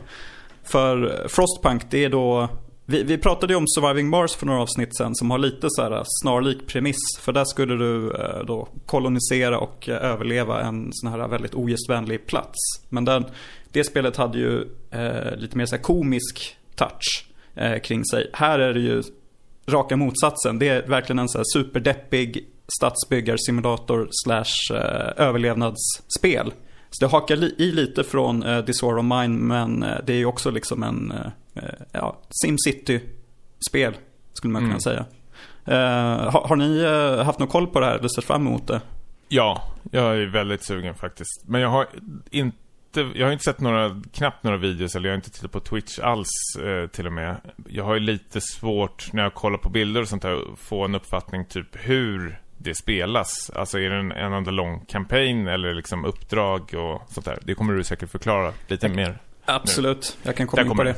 För Frostpunk, det är då vi, vi, pratade ju om Surviving Mars för några avsnitt sen som har lite så här äh, snarlik premiss. För där skulle du eh, då kolonisera och eh, överleva en sån här väldigt ogästvänlig plats. Men den, det spelet hade ju eh, lite mer så här komisk touch eh, kring sig. Här är det ju raka motsatsen. Det är verkligen en så här superdeppig stadsbyggarsimulator slash överlevnadsspel. Så det hakar i lite från eh, Disorder of Mine men det är ju också liksom en eh, ja, SimCity-spel skulle man kunna mm. säga. Uh, har, har, ni uh, haft någon koll på det här eller sett fram emot det? Ja, jag är väldigt sugen faktiskt. Men jag har inte jag har inte sett några, knappt några videos eller jag har inte tittat på Twitch alls eh, till och med. Jag har ju lite svårt när jag kollar på bilder och sånt där få en uppfattning typ hur det spelas? Alltså är det en, en enda lång kampanj eller liksom uppdrag och sånt där? Det kommer du säkert förklara lite jag, mer. Absolut, nu. jag kan komma in på det.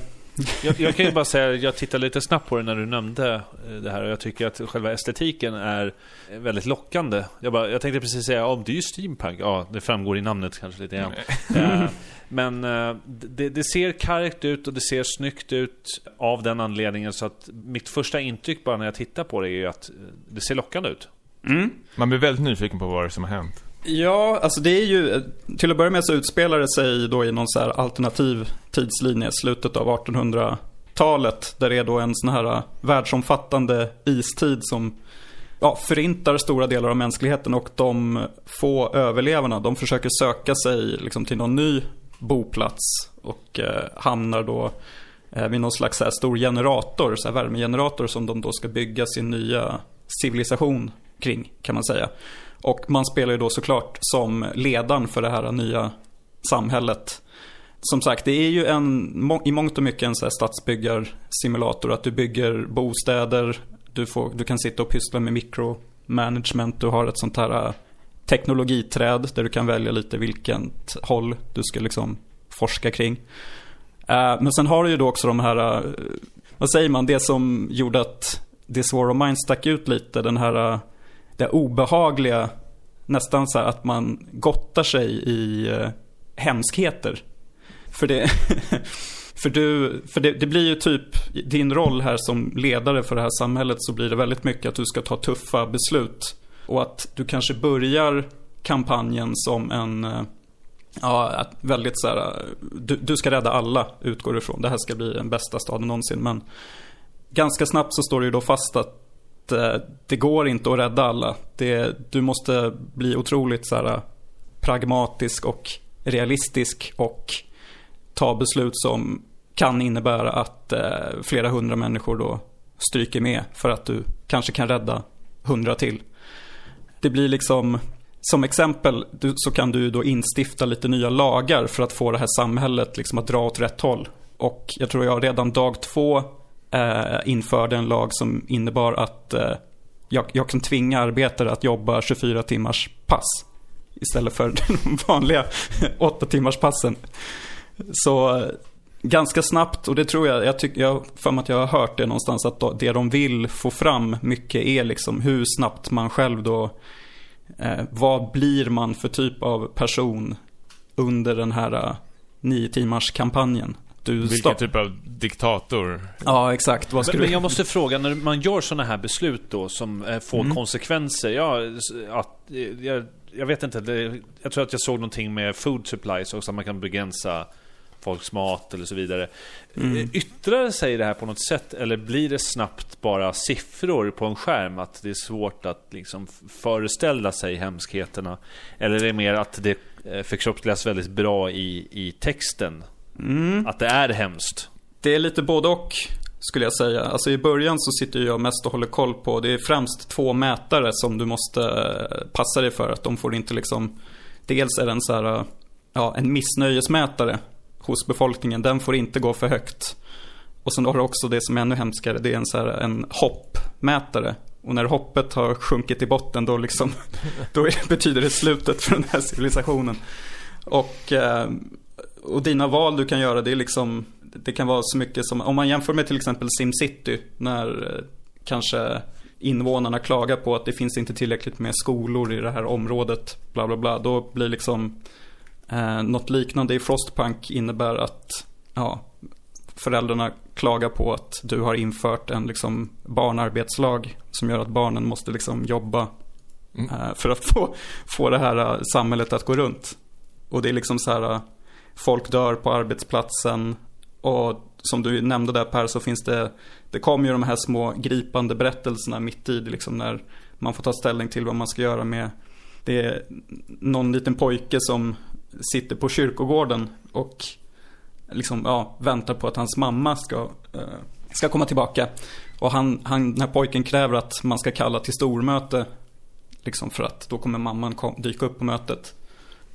Jag, jag, kan ju bara säga, jag tittade lite snabbt på det när du nämnde eh, det här och jag tycker att själva estetiken är väldigt lockande. Jag, bara, jag tänkte precis säga, om oh, det är ju steampunk. Ja, det framgår i namnet kanske lite grann. uh, [laughs] men uh, det, det, ser kargt ut och det ser snyggt ut av den anledningen så att mitt första intryck bara när jag tittar på det är att det ser lockande ut. Mm. Man blir väldigt nyfiken på vad som har hänt. Ja, alltså det är ju, till att börja med så utspelar det sig då i någon så här alternativ tidslinje, slutet av 1800-talet där det är då en sån här äh, världsomfattande istid som ja, förintar stora delar av mänskligheten och de få överlevarna de försöker söka sig liksom, till någon ny boplats och eh, hamnar då eh, vid någon slags här, stor generator, så här, värmegenerator som de då ska bygga sin nya civilisation kring kan man säga. Och man spelar ju då såklart som ledaren för det här nya samhället. Som sagt, det är ju en, i mångt och mycket en så här stadsbyggarsimulator. Att du bygger bostäder, du, får, du kan sitta och pyssla med mikromanagement. Du har ett sånt här äh, teknologiträd där du kan välja lite vilket håll du ska liksom forska kring. Äh, men sen har du ju då också de här, äh, vad säger man, det som gjorde att This War of Mine stack ut lite. Den här, det obehagliga, nästan så att man gottar sig i eh, hemskheter. För det, [laughs] för du, för det, det, blir ju typ din roll här som ledare för det här samhället så blir det väldigt mycket att du ska ta tuffa beslut. Och att du kanske börjar kampanjen som en, eh, ja, väldigt så här, eh, du, du ska rädda alla utgår ifrån. Det här ska bli den bästa staden någonsin. Men ganska snabbt så står det ju då fast att Eh, det går inte att rädda alla. Det, du måste bli otroligt så här, eh, pragmatisk och realistisk och ta beslut som kan innebära att eh, flera hundra människor då stryker med för att du kanske kan rädda hundra till. Det blir liksom, som exempel du, så kan du då instifta lite nya lagar för att få det här samhället liksom att dra åt rätt håll. Och jag tror jag redan dag två eh, införde en lag som innebar att eh, jag, jag kan tvinga arbetare att jobba 24 timmars pass istället för [laughs] de vanliga 8 timmars passen. Så eh, ganska snabbt, och det tror jag, jag tycker, jag för mig att jag har hört det någonstans, att det de vill få fram mycket är liksom hur snabbt man själv då, eh, vad blir man för typ av person under den här uh, nio timmars kampanjen? Du Vilken typ av diktator? Ja, exakt. Vad skulle men, men jag måste fråga, när man gör sådana här beslut då som eh, får mm. konsekvenser. Ja, att, jag, jag vet inte, det, jag tror att jag såg någonting med food supplies också, att man kan begränsa folks mat eller så vidare. Mm. Eh, yttrar sig det här på något sätt eller blir det snabbt bara siffror på en skärm? Att det är svårt att liksom föreställa sig hemskheterna? Eller är det mer att det eh, förkroppsligas väldigt bra i, i texten? Mm. Att det är hemskt? Det är lite både och skulle jag säga. Alltså i början så sitter jag mest och håller koll på, det är främst två mätare som du måste eh, passa dig för. Att de får inte liksom, dels är det en så här, ja, en missnöjesmätare hos befolkningen, den får inte gå för högt. Och sen har du också det som är ännu hemskare, det är en, så här, en hoppmätare. Och när hoppet har sjunkit i botten då, liksom, [laughs] då betyder det slutet för den här civilisationen. Och, eh, och dina val du kan göra, det är liksom, det kan vara så mycket som, om man jämför med till exempel SimCity, när eh, kanske invånarna klagar på att det finns inte tillräckligt med skolor i det här området, bla bla bla. Då blir liksom Eh, något liknande i Frostpunk innebär att ja, föräldrarna klagar på att du har infört en liksom, barnarbetslag som gör att barnen måste liksom, jobba mm. eh, för att få, få det här uh, samhället att gå runt. Och det är liksom så här, uh, folk dör på arbetsplatsen och som du nämnde där Per så finns det, det kommer ju de här små gripande berättelserna mitt i liksom när man får ta ställning till vad man ska göra med det är någon liten pojke som sitter på kyrkogården och liksom, ja, väntar på att hans mamma ska, eh, ska komma tillbaka. Och han, han, den här pojken kräver att man ska kalla till stormöte. Liksom för att då kommer mamman kom, dyka upp på mötet.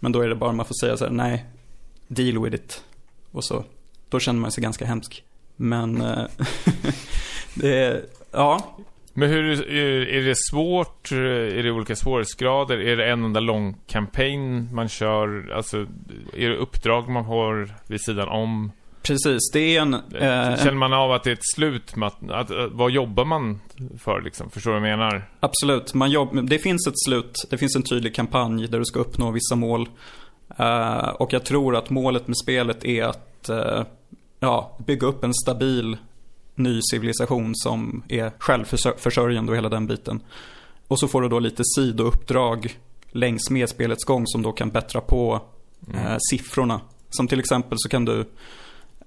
Men då är det bara man får säga så här, nej, deal with it. Och så, då känner man sig ganska hemsk. Men eh, [laughs] det är, ja, men hur, är det svårt? Är det olika svårighetsgrader? Är det en enda lång kampanj man kör? Alltså, är det uppdrag man har vid sidan om? Precis, det är en... Eh, Känner man av att det är ett slut? Med att, att, att, vad jobbar man för liksom? Förstår du vad jag menar? Absolut, man jobb, det finns ett slut. Det finns en tydlig kampanj där du ska uppnå vissa mål. Uh, och jag tror att målet med spelet är att uh, ja, bygga upp en stabil ny civilisation som är självförsörjande och hela den biten. Och så får du då lite sidouppdrag längs med spelets gång som då kan bättra på mm. eh, siffrorna. Som till exempel så kan du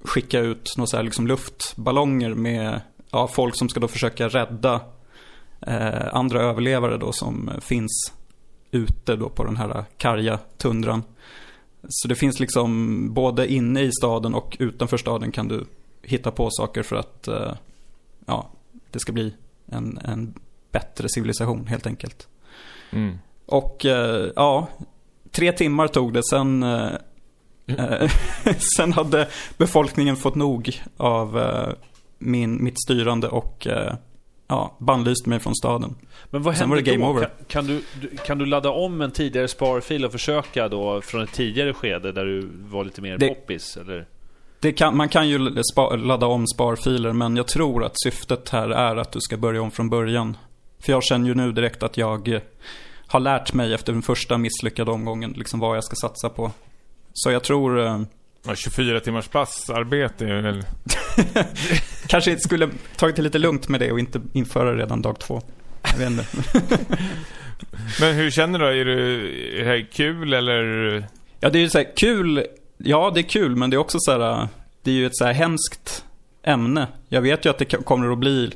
skicka ut några så här liksom luftballonger med ja, folk som ska då försöka rädda eh, andra överlevare då som finns ute då på den här karga tundran. Så det finns liksom både inne i staden och utanför staden kan du hitta på saker för att eh, ja, det ska bli en, en bättre civilisation helt enkelt. Mm. Och eh, ja, tre timmar tog det. Sen, eh [laughs] [laughs] sen hade befolkningen fått nog av min, mitt styrande och ja, bannlyste mig från staden. Men vad Sen var det game då? over. Kan, kan, du, kan du ladda om en tidigare sparfil och försöka då från ett tidigare skede där du var lite mer Det- poppis? Eller? Det kan, man kan ju spa, ladda om sparfiler, men jag tror att syftet här är att du ska börja om från början. För jag känner ju nu direkt att jag eh, har lärt mig efter den första misslyckade omgången, liksom vad jag ska satsa på. Så jag tror, eh, 24 timmars passarbete är väl... [laughs] kanske skulle tagit det lite lugnt med det och inte införa redan dag två. Jag vet inte. [laughs] Men hur känner du? Är, du, är det här kul eller? Ja, det är ju så här kul. Ja, det är kul, men det är också så här, det är ju ett så här hemskt ämne. Jag vet ju att det kommer att bli,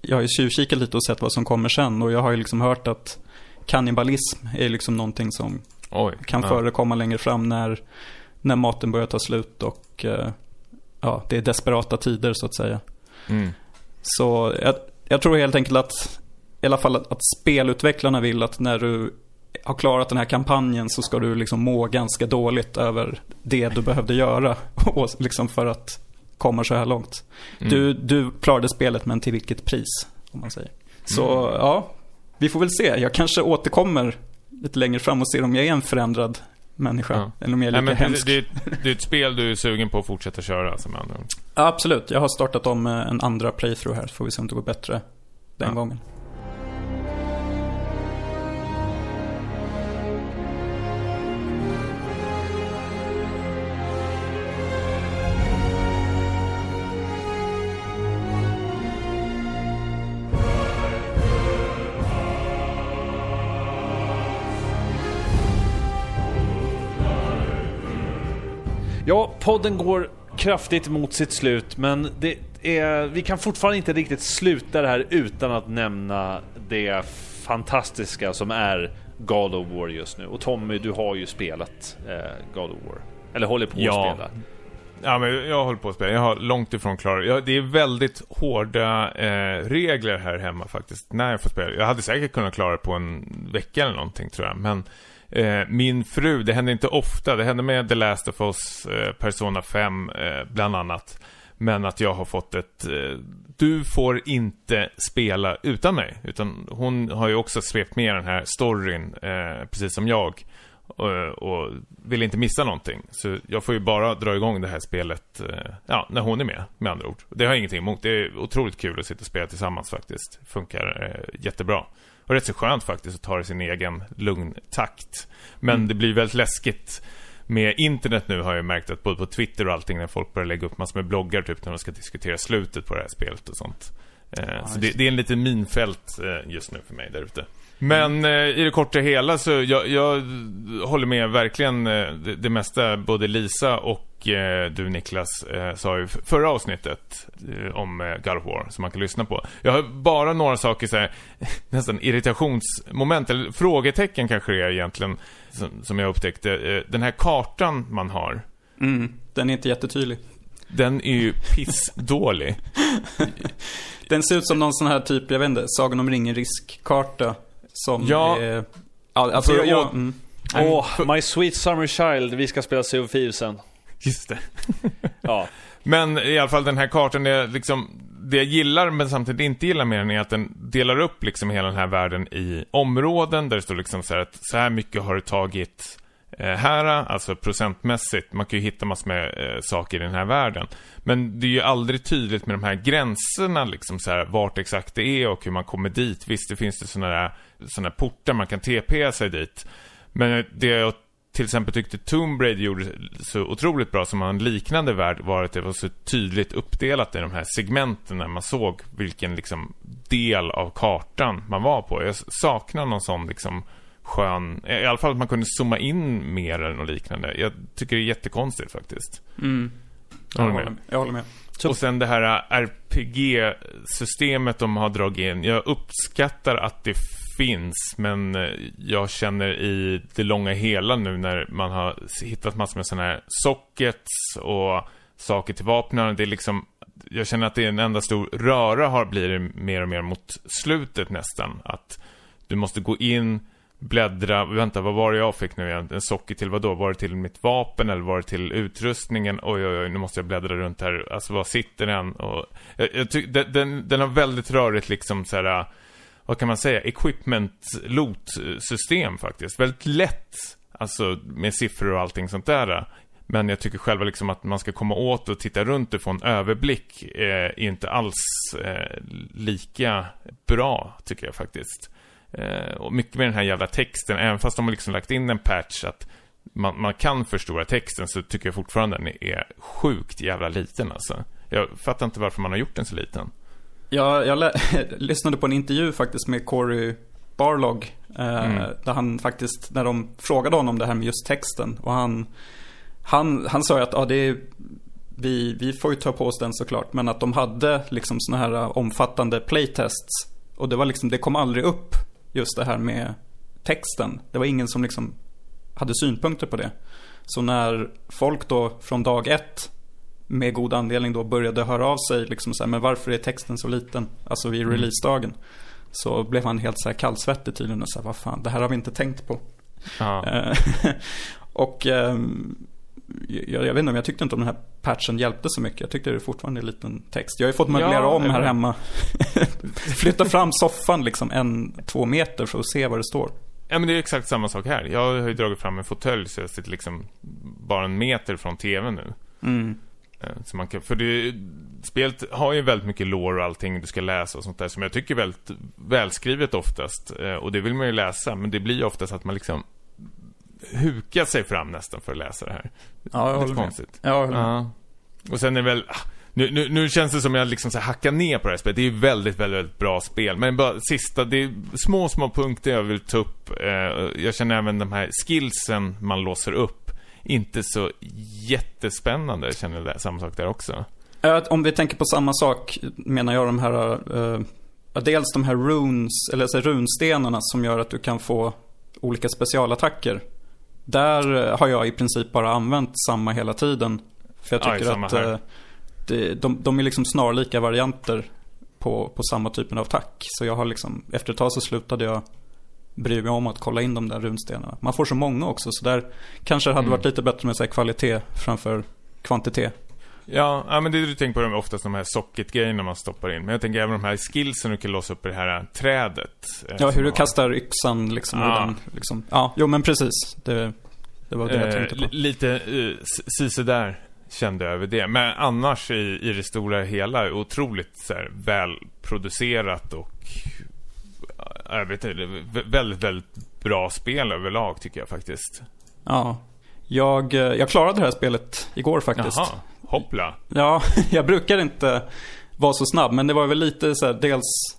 jag har ju tjuvkikat lite och sett vad som kommer sen och jag har ju liksom hört att kannibalism är liksom någonting som Oj. kan ja. förekomma längre fram när, när maten börjar ta slut och eh, ja, det är desperata tider så att säga. Mm. Så jag, jag tror helt enkelt att, i alla fall att, att spelutvecklarna vill att när du har klarat den här kampanjen så ska du liksom må ganska dåligt över det du behövde göra. [laughs] Och liksom för att komma så här långt. Mm. Du, du klarade spelet men till vilket pris, om man säger. Så Mm. ja, vi får väl se. Jag kanske återkommer lite längre fram och ser om jag är en förändrad människa. Ja. Eller om jag är Nej, lika men hemsk. det, det, det är ett spel du är sugen på att fortsätta köra alltså, med andra. Ja, absolut. Jag har startat om eh, en andra playthrough här, så får vi se om det går bättre den Ja. gången. Podden går kraftigt mot sitt slut, men det är, vi kan fortfarande inte riktigt sluta det här utan att nämna det fantastiska som är God of War just nu. Och Tommy, du har ju spelat eh, God of War. Eller håller på Ja. att spela. Ja, men jag håller på att spela. Jag har långt ifrån klarat. Jag, det är väldigt hårda eh, regler här hemma faktiskt, när jag får spela. Jag hade säkert kunnat klara det på en vecka eller någonting tror jag. Men Eh, min fru, det händer inte ofta. Det hände med The Last of Us, eh, Persona 5 eh, bland annat. Men att jag har fått ett... Eh, du får inte spela utan mig. Utan hon har ju också svept med den här storyn, eh, precis som jag. Och, och vill inte missa någonting. Så jag får ju bara dra igång det här spelet eh, ja, när hon är med, med andra ord. Det har jag ingenting emot. Det är otroligt kul att sitta och spela tillsammans faktiskt. Funkar eh, jättebra. Och rätt så skönt faktiskt att ta det i sin egen lugn takt. Men det blir väldigt läskigt. Med internet nu har jag märkt att både på Twitter och allting när folk börjar lägga upp massor med bloggar typ när de ska diskutera slutet på det här spelet och sånt. Eh, så det, det är en liten minfält eh, just nu för mig där ute. Men eh, i det korta hela så jag, jag håller med verkligen det, det mesta både Lisa och eh, du Niklas eh, sa ju förra avsnittet eh, om eh, God of War som man kan lyssna på. Jag har bara några saker så här, [laughs] nästan irritationsmoment eller frågetecken kanske det är egentligen som, som jag upptäckte. Eh, den här kartan man har Mm, den är inte jättetydlig. den är ju pissdålig. [laughs] Den ser ut som någon sån här typ, jag vet inte, Sagan om ringen-riskkarta. Som Ja. är... Ja, alltså, jag, jag, mm. Åh, My Sweet Summer Child, vi ska spela Sea of Thieves sen. Just det. [laughs] Ja. Men i alla fall den här kartan, det, är liksom, det jag gillar men samtidigt inte gillar med den är att den delar upp liksom hela den här världen i områden där det står liksom så här att så här mycket har du tagit eh, här, alltså procentmässigt. Man kan ju hitta massor med eh, saker i den här världen. Men det är ju aldrig tydligt med de här gränserna liksom så här vart exakt det är och hur man kommer dit. Visst, det finns det sådana där, såna där portar man kan TP sig dit. Men det jag till exempel tyckte Tomb Raider gjorde så otroligt bra som en liknande värld var att det var så tydligt uppdelat i de här segmenten när man såg vilken liksom del av kartan man var på. Jag saknar någon sån liksom skön, i alla fall att man kunde zooma in mer eller något liknande. Jag tycker det är jättekonstigt faktiskt. Mm. Håller jag, med. håller, jag håller med. Och sen det här RPG-systemet de har dragit in. Jag uppskattar att det finns, men eh, jag känner i det långa hela nu när man har hittat massor med sådana här sockets och saker till vapnen. Det är liksom, jag känner att det är en enda stor röra har blivit mer och mer mot slutet nästan. Att du måste gå in, bläddra, vänta vad var det jag fick nu igen? En socker till vad då? Var det till mitt vapen eller var det till utrustningen? Oj oj oj, nu måste jag bläddra runt här. Alltså var sitter den? Och, eh, jag, jag tycker den, den, den har väldigt rörigt liksom så här, vad kan man säga, equipment loot system faktiskt. Väldigt lätt, alltså med siffror och allting sånt där. Men jag tycker själva liksom att man ska komma åt och titta runt och få en överblick eh, är inte alls eh, lika bra, tycker jag faktiskt. Eh, och mycket med den här jävla texten, även fast de har liksom lagt in en patch att man, man kan förstora texten så tycker jag fortfarande den är sjukt jävla liten alltså. Jag fattar inte varför man har gjort den så liten. Jag, jag [laughs] lyssnade på en intervju faktiskt med Corey Barlog. Eh, Mm. Där han faktiskt, när de frågade honom det här med just texten. Och han, han, han sa ju att ja, det är, vi, vi får ju ta på oss den såklart. Men att de hade liksom såna här eh, omfattande playtests. Och det var liksom, det kom aldrig upp just det här med texten. Det var ingen som liksom hade synpunkter på det. Så när folk då från dag ett med god anledning då började höra av sig liksom så här, men varför är texten så liten? Alltså vid releasedagen. Så blev han helt så här kallsvettig tydligen och så här, vad fan, det här har vi inte tänkt på. Ja. [laughs] Och ehm, jag, jag vet inte om jag tyckte inte om den här patchen hjälpte så mycket. Jag tyckte det fortfarande är en liten text. Jag har ju fått möblera Ja, om här hemma. [laughs] Flytta fram soffan liksom en, två meter för att se vad det står. Ja men det är exakt samma sak här. Jag har ju dragit fram en fåtölj så jag sitter liksom bara en meter från tvn nu. Mm. Eh, Så man kan, för det, spelet har ju väldigt mycket lore och allting du ska läsa och sånt där som jag tycker är väldigt välskrivet oftast. Eh, Och det vill man ju läsa, men det blir ju oftast att man liksom hukar sig fram nästan för att läsa det här. Ja, jag håller med. konstigt. Ja, jag håller med. Ja. Och sen är det väl... ah, Nu, nu, nu känns det som jag liksom så hackar ner på det här spelet. Det är ju väldigt, väldigt, väldigt bra spel. Men bara sista, det är små, små punkter jag vill ta upp. Eh, jag känner även de här skillsen man låser upp. Inte så jättespännande, jag känner det, samma sak där också. Om vi tänker på samma sak menar jag de här, eh, dels de här runes, eller så runstenarna som gör att du kan få olika specialattacker. Där eh, har jag i princip bara använt samma hela tiden. För jag Aj, tycker samma att eh, det, de, de är liksom snarlika varianter på, på samma typen av attack. Så jag har liksom, efter ett tag så slutade jag bry mig om att kolla in de där runstenarna. Man får så många också, så där kanske det hade Mm. varit lite bättre med så kvalitet framför kvantitet. Ja, ja men det du tänker på är oftast de här socket-grejerna man stoppar in. Men jag tänker även de här skillsen du kan låsa upp i det här trädet. eh, Ja, hur du har. kastar yxan liksom. Ja. Den, liksom. ja jo men precis. Det, det var det jag Eh, tänkte li- på. lite uh, där kände jag över det. Men annars i, i det stora hela otroligt så här, välproducerat och jag vet inte, väldigt, väldigt bra spel överlag tycker jag faktiskt. Ja. Jag, eh, jag klarade det här spelet igår faktiskt. Jaha, hoppla. Ja, [laughs] jag brukar inte vara så snabb, men det var väl lite så här, dels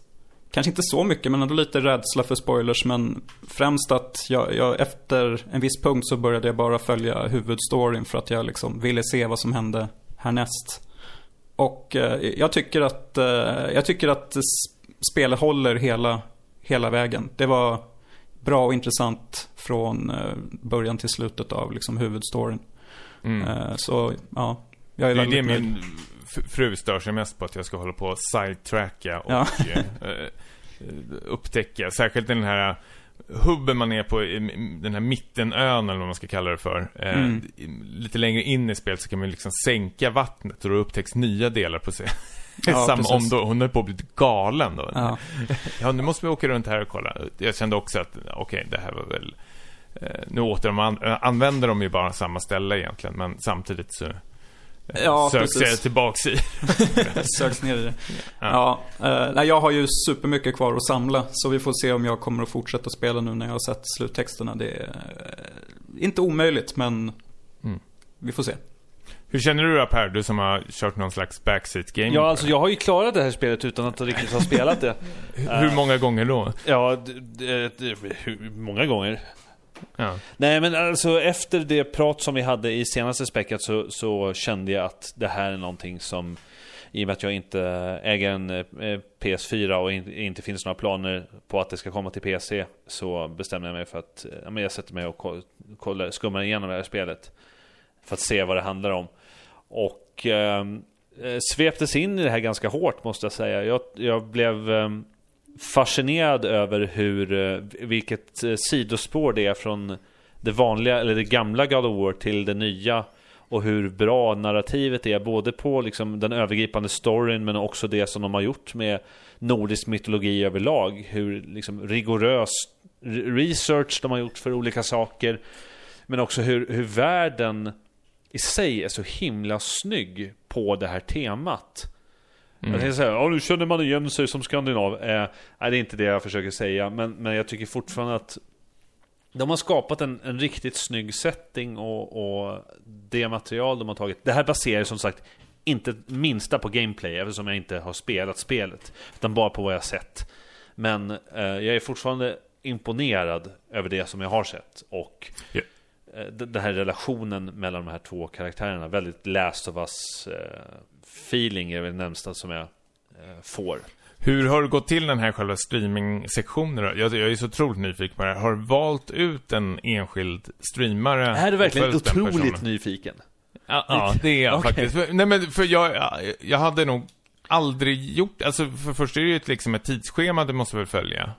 Kanske inte så mycket, men ändå lite rädsla för spoilers. Men främst att jag, jag efter en viss punkt så började jag bara följa huvudstoryn för att jag liksom ville se vad som hände härnäst. Och eh, jag tycker att, eh, jag tycker att spelet håller hela, hela vägen. Det var bra och intressant från eh, början till slutet av liksom huvudstoryn. Mm. Eh, så ja, jag är Det är det nöjd. min fru stör sig mest på, att jag ska hålla på och sidetracka och Ja. eh, upptäcka. Särskilt den här hubben man är på, den här mittenön eller vad man ska kalla det för. Mm. Lite längre in i spelet så kan man liksom sänka vattnet och då upptäcks nya delar på sig. Ja, [laughs] precis. om då, hon är på att bli galen då. Ja. [laughs] Ja, nu måste vi åka runt här och kolla. Jag kände också att, okej, det här var väl... Eh, nu återanvänder använder de ju bara samma ställe egentligen, men samtidigt så... eh, Ja, söks precis. jag tillbaks i. [laughs] Söks ner i det. Ja. Ja, eh, nej, jag har ju supermycket kvar att samla. Så vi får se om jag kommer att fortsätta spela nu när jag har sett sluttexterna. Det är eh, inte omöjligt, men Mm. vi får se. Hur känner du då Per? Du som har kört någon slags backseat gaming. Ja, alltså jag har ju klarat det här spelet utan att riktigt ha spelat det. [laughs] Hur många gånger då? Ja, hur många gånger? Ja. Nej men alltså efter det prat som vi hade i senaste späcket så, så kände jag att det här är någonting som i och med att jag inte äger en eh, PS4 och in, inte finns några planer på att det ska komma till PC så bestämde jag mig för att ja, men jag sätter mig och kollar, skummar igenom det här spelet. För att se vad det handlar om. Och ehm, eh, sveptes in i det här ganska hårt måste jag säga. Jag, jag blev eh, fascinerad över hur, eh, vilket eh, sidospår det är från det vanliga, eller det gamla God of War till det nya. Och hur bra narrativet är, både på liksom den övergripande storyn men också det som de har gjort med nordisk mytologi överlag. Hur liksom rigorös research de har gjort för olika saker. Men också hur, hur världen i sig är så himla snygg på det här temat. Mm. Jag tänkte säga, ja nu känner man igen sig som skandinav. Eh, nej, det är inte det jag försöker säga. Men, men jag tycker fortfarande att de har skapat en, en riktigt snygg setting och, och det material de har tagit. Det här baserar som sagt inte minsta på gameplay eftersom jag inte har spelat spelet. Utan bara på vad jag har sett. Men eh, jag är fortfarande imponerad över det som jag har sett. Och yeah. Eh, den här relationen mellan de här två karaktärerna. Väldigt Last of Us eh, feeling är väl närmsta som jag eh, får. Hur har det gått till den här själva streaming-sektionen då? Jag, jag är så otroligt nyfiken på det här. Har du valt ut en enskild streamare? Är du verkligen otroligt nyfiken? Ja, ja, [laughs] det är jag okay. faktiskt. Nej men för jag, jag hade nog aldrig gjort, alltså för först är det ju ett, liksom ett tidsschema du måste väl följa.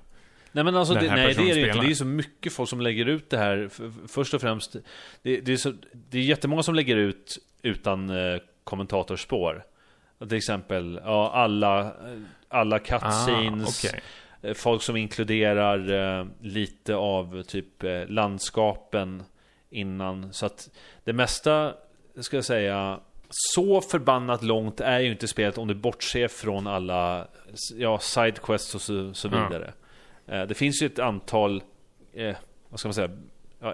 Nej men alltså, det, nej det är det inte. Det är så mycket folk som lägger ut det här. Först och främst, det, det, är, så, det är jättemånga som lägger ut utan eh, kommentatorspår. Till exempel, ja, alla, alla cutscenes. Ah, okay. Eh, folk som inkluderar eh, lite av typ eh, landskapen innan. Så att det mesta, ska jag säga, så förbannat långt är ju inte spelet om du bortser från alla ja, sidequests och så, så vidare. Mm. Eh, det finns ju ett antal, eh, vad ska man säga,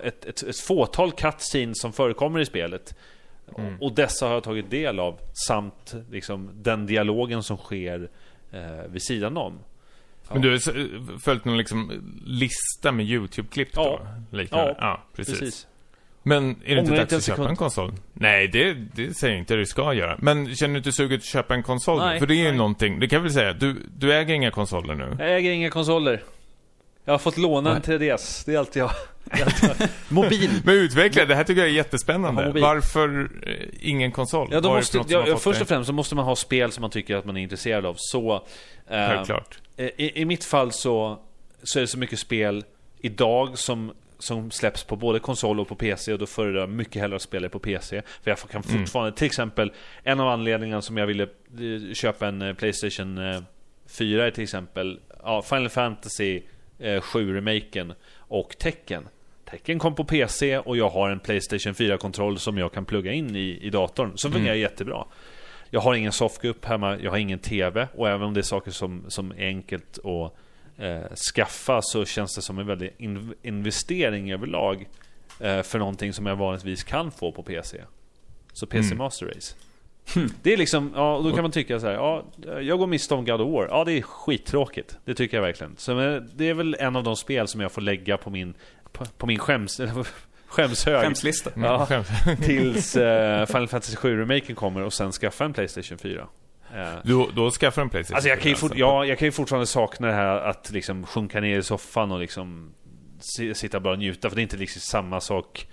ett, ett, ett fåtal cutscenes som förekommer i spelet. Mm. Och dessa har jag tagit del av samt liksom, den dialogen som sker eh, vid sidan om. Ja. Men du har följt någon liksom lista med YouTube-klipp ja. då? Liknande. Ja, ja precis. precis. Men är det inte dags att köpa en konsol? Nej, det, det säger jag inte du ska göra. Men känner du inte suget att köpa en konsol? Nej, För det är ju nej. någonting, det kan jag väl säga, du, du äger inga konsoler nu? Jag äger inga konsoler. Jag har fått låna en 3DS. Det är allt jag... [laughs] mobil. Men utveckla, det här tycker jag är jättespännande. Varför eh, ingen konsol? Ja, då måste, ja, ja först och främst så måste man ha spel som man tycker att man är intresserad av. Så... Eh, Självklart. I, I mitt fall så, så är det så mycket spel idag som som släpps på både konsol och på PC och då föredrar jag mycket hellre att spela på PC. För jag kan mm. fortfarande, mm. till exempel, en av anledningarna som jag ville eh, köpa en Playstation 4 är till exempel ja, Final Fantasy eh, 7-remaken och Tekken. Tekken kom på PC och jag har en Playstation 4-kontroll som jag kan plugga in i, i datorn. Som fungerar mm. jättebra. Jag har ingen softgrupp hemma, jag har ingen TV och även om det är saker som, som är enkelt att eh, skaffa så känns det som en väldig in investering överlag eh, för någonting som jag vanligtvis kan få på PC. Så PC mm. Master Race. Hmm. Det är liksom, ja, då kan man tycka så här, ja, jag går miste om God of War. Ja, det är skittråkigt. Det tycker jag verkligen. Så det är väl en av de spel som jag får lägga på min, på, på min skäms, [laughs] skämshög. Skämslista. Ja, mm. [laughs] tills uh, Final Fantasy 7-remaken kommer och sen skaffa en Playstation 4. Uh, eh. då, då skaffar en Playstation alltså jag kan ju fort, ja, jag kan ju fortfarande sakna det här att liksom sjunka ner i soffan och liksom sitta bara och njuta. För det är inte liksom samma sak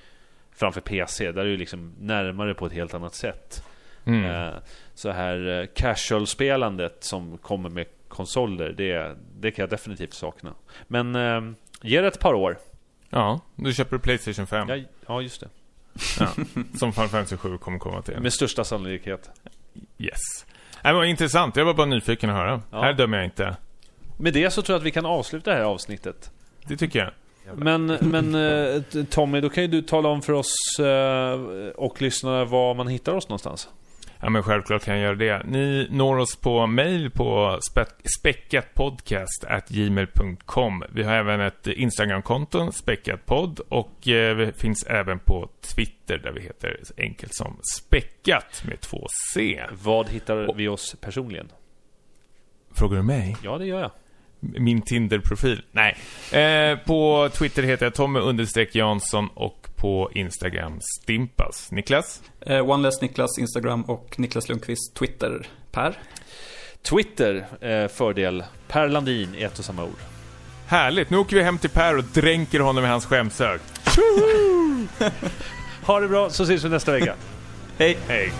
framför PC. Där är det liksom närmare på ett helt annat sätt. Mm. Eh, så här eh, casual-spelandet som kommer med konsoler, det, det kan jag definitivt sakna. Men eh, ge det ett par år. Ja, du köper Playstation 5. Ja, ja just det. Ja, som Final Fantasy 7 kommer komma till. Med största sannolikhet. Yes. Det var intressant. Jag var bara nyfiken att höra. Ja. Här dömer jag inte. Med det så tror jag att vi kan avsluta det här avsnittet. Det tycker jag. Men, men Tommy, då kan ju du tala om för oss och lyssnarna var man hittar oss någonstans. Ja, men självklart kan jag göra det. Ni når oss på mail på späckatpodcast.gmail.com. Vi har även ett Instagramkonto, späckatpodd, och eh, vi finns även på Twitter där vi heter enkelt som späckat med två C. Vad hittar vi oss personligen? Frågar du mig? Ja, det gör jag. Min Tinder-profil. Nej. Eh, på Twitter heter jag Tommy understreck Jansson och på Instagram Stimpas. Niklas? Eh, OneLess Niklas Instagram och Niklas Lundqvist Twitter. Per? Twitter, eh, fördel. Per Landin i ett och samma ord. Härligt, nu åker vi hem till Per och dränker honom i hans skämshög. [laughs] Ha det bra, så ses vi nästa vecka. Hej! Hej!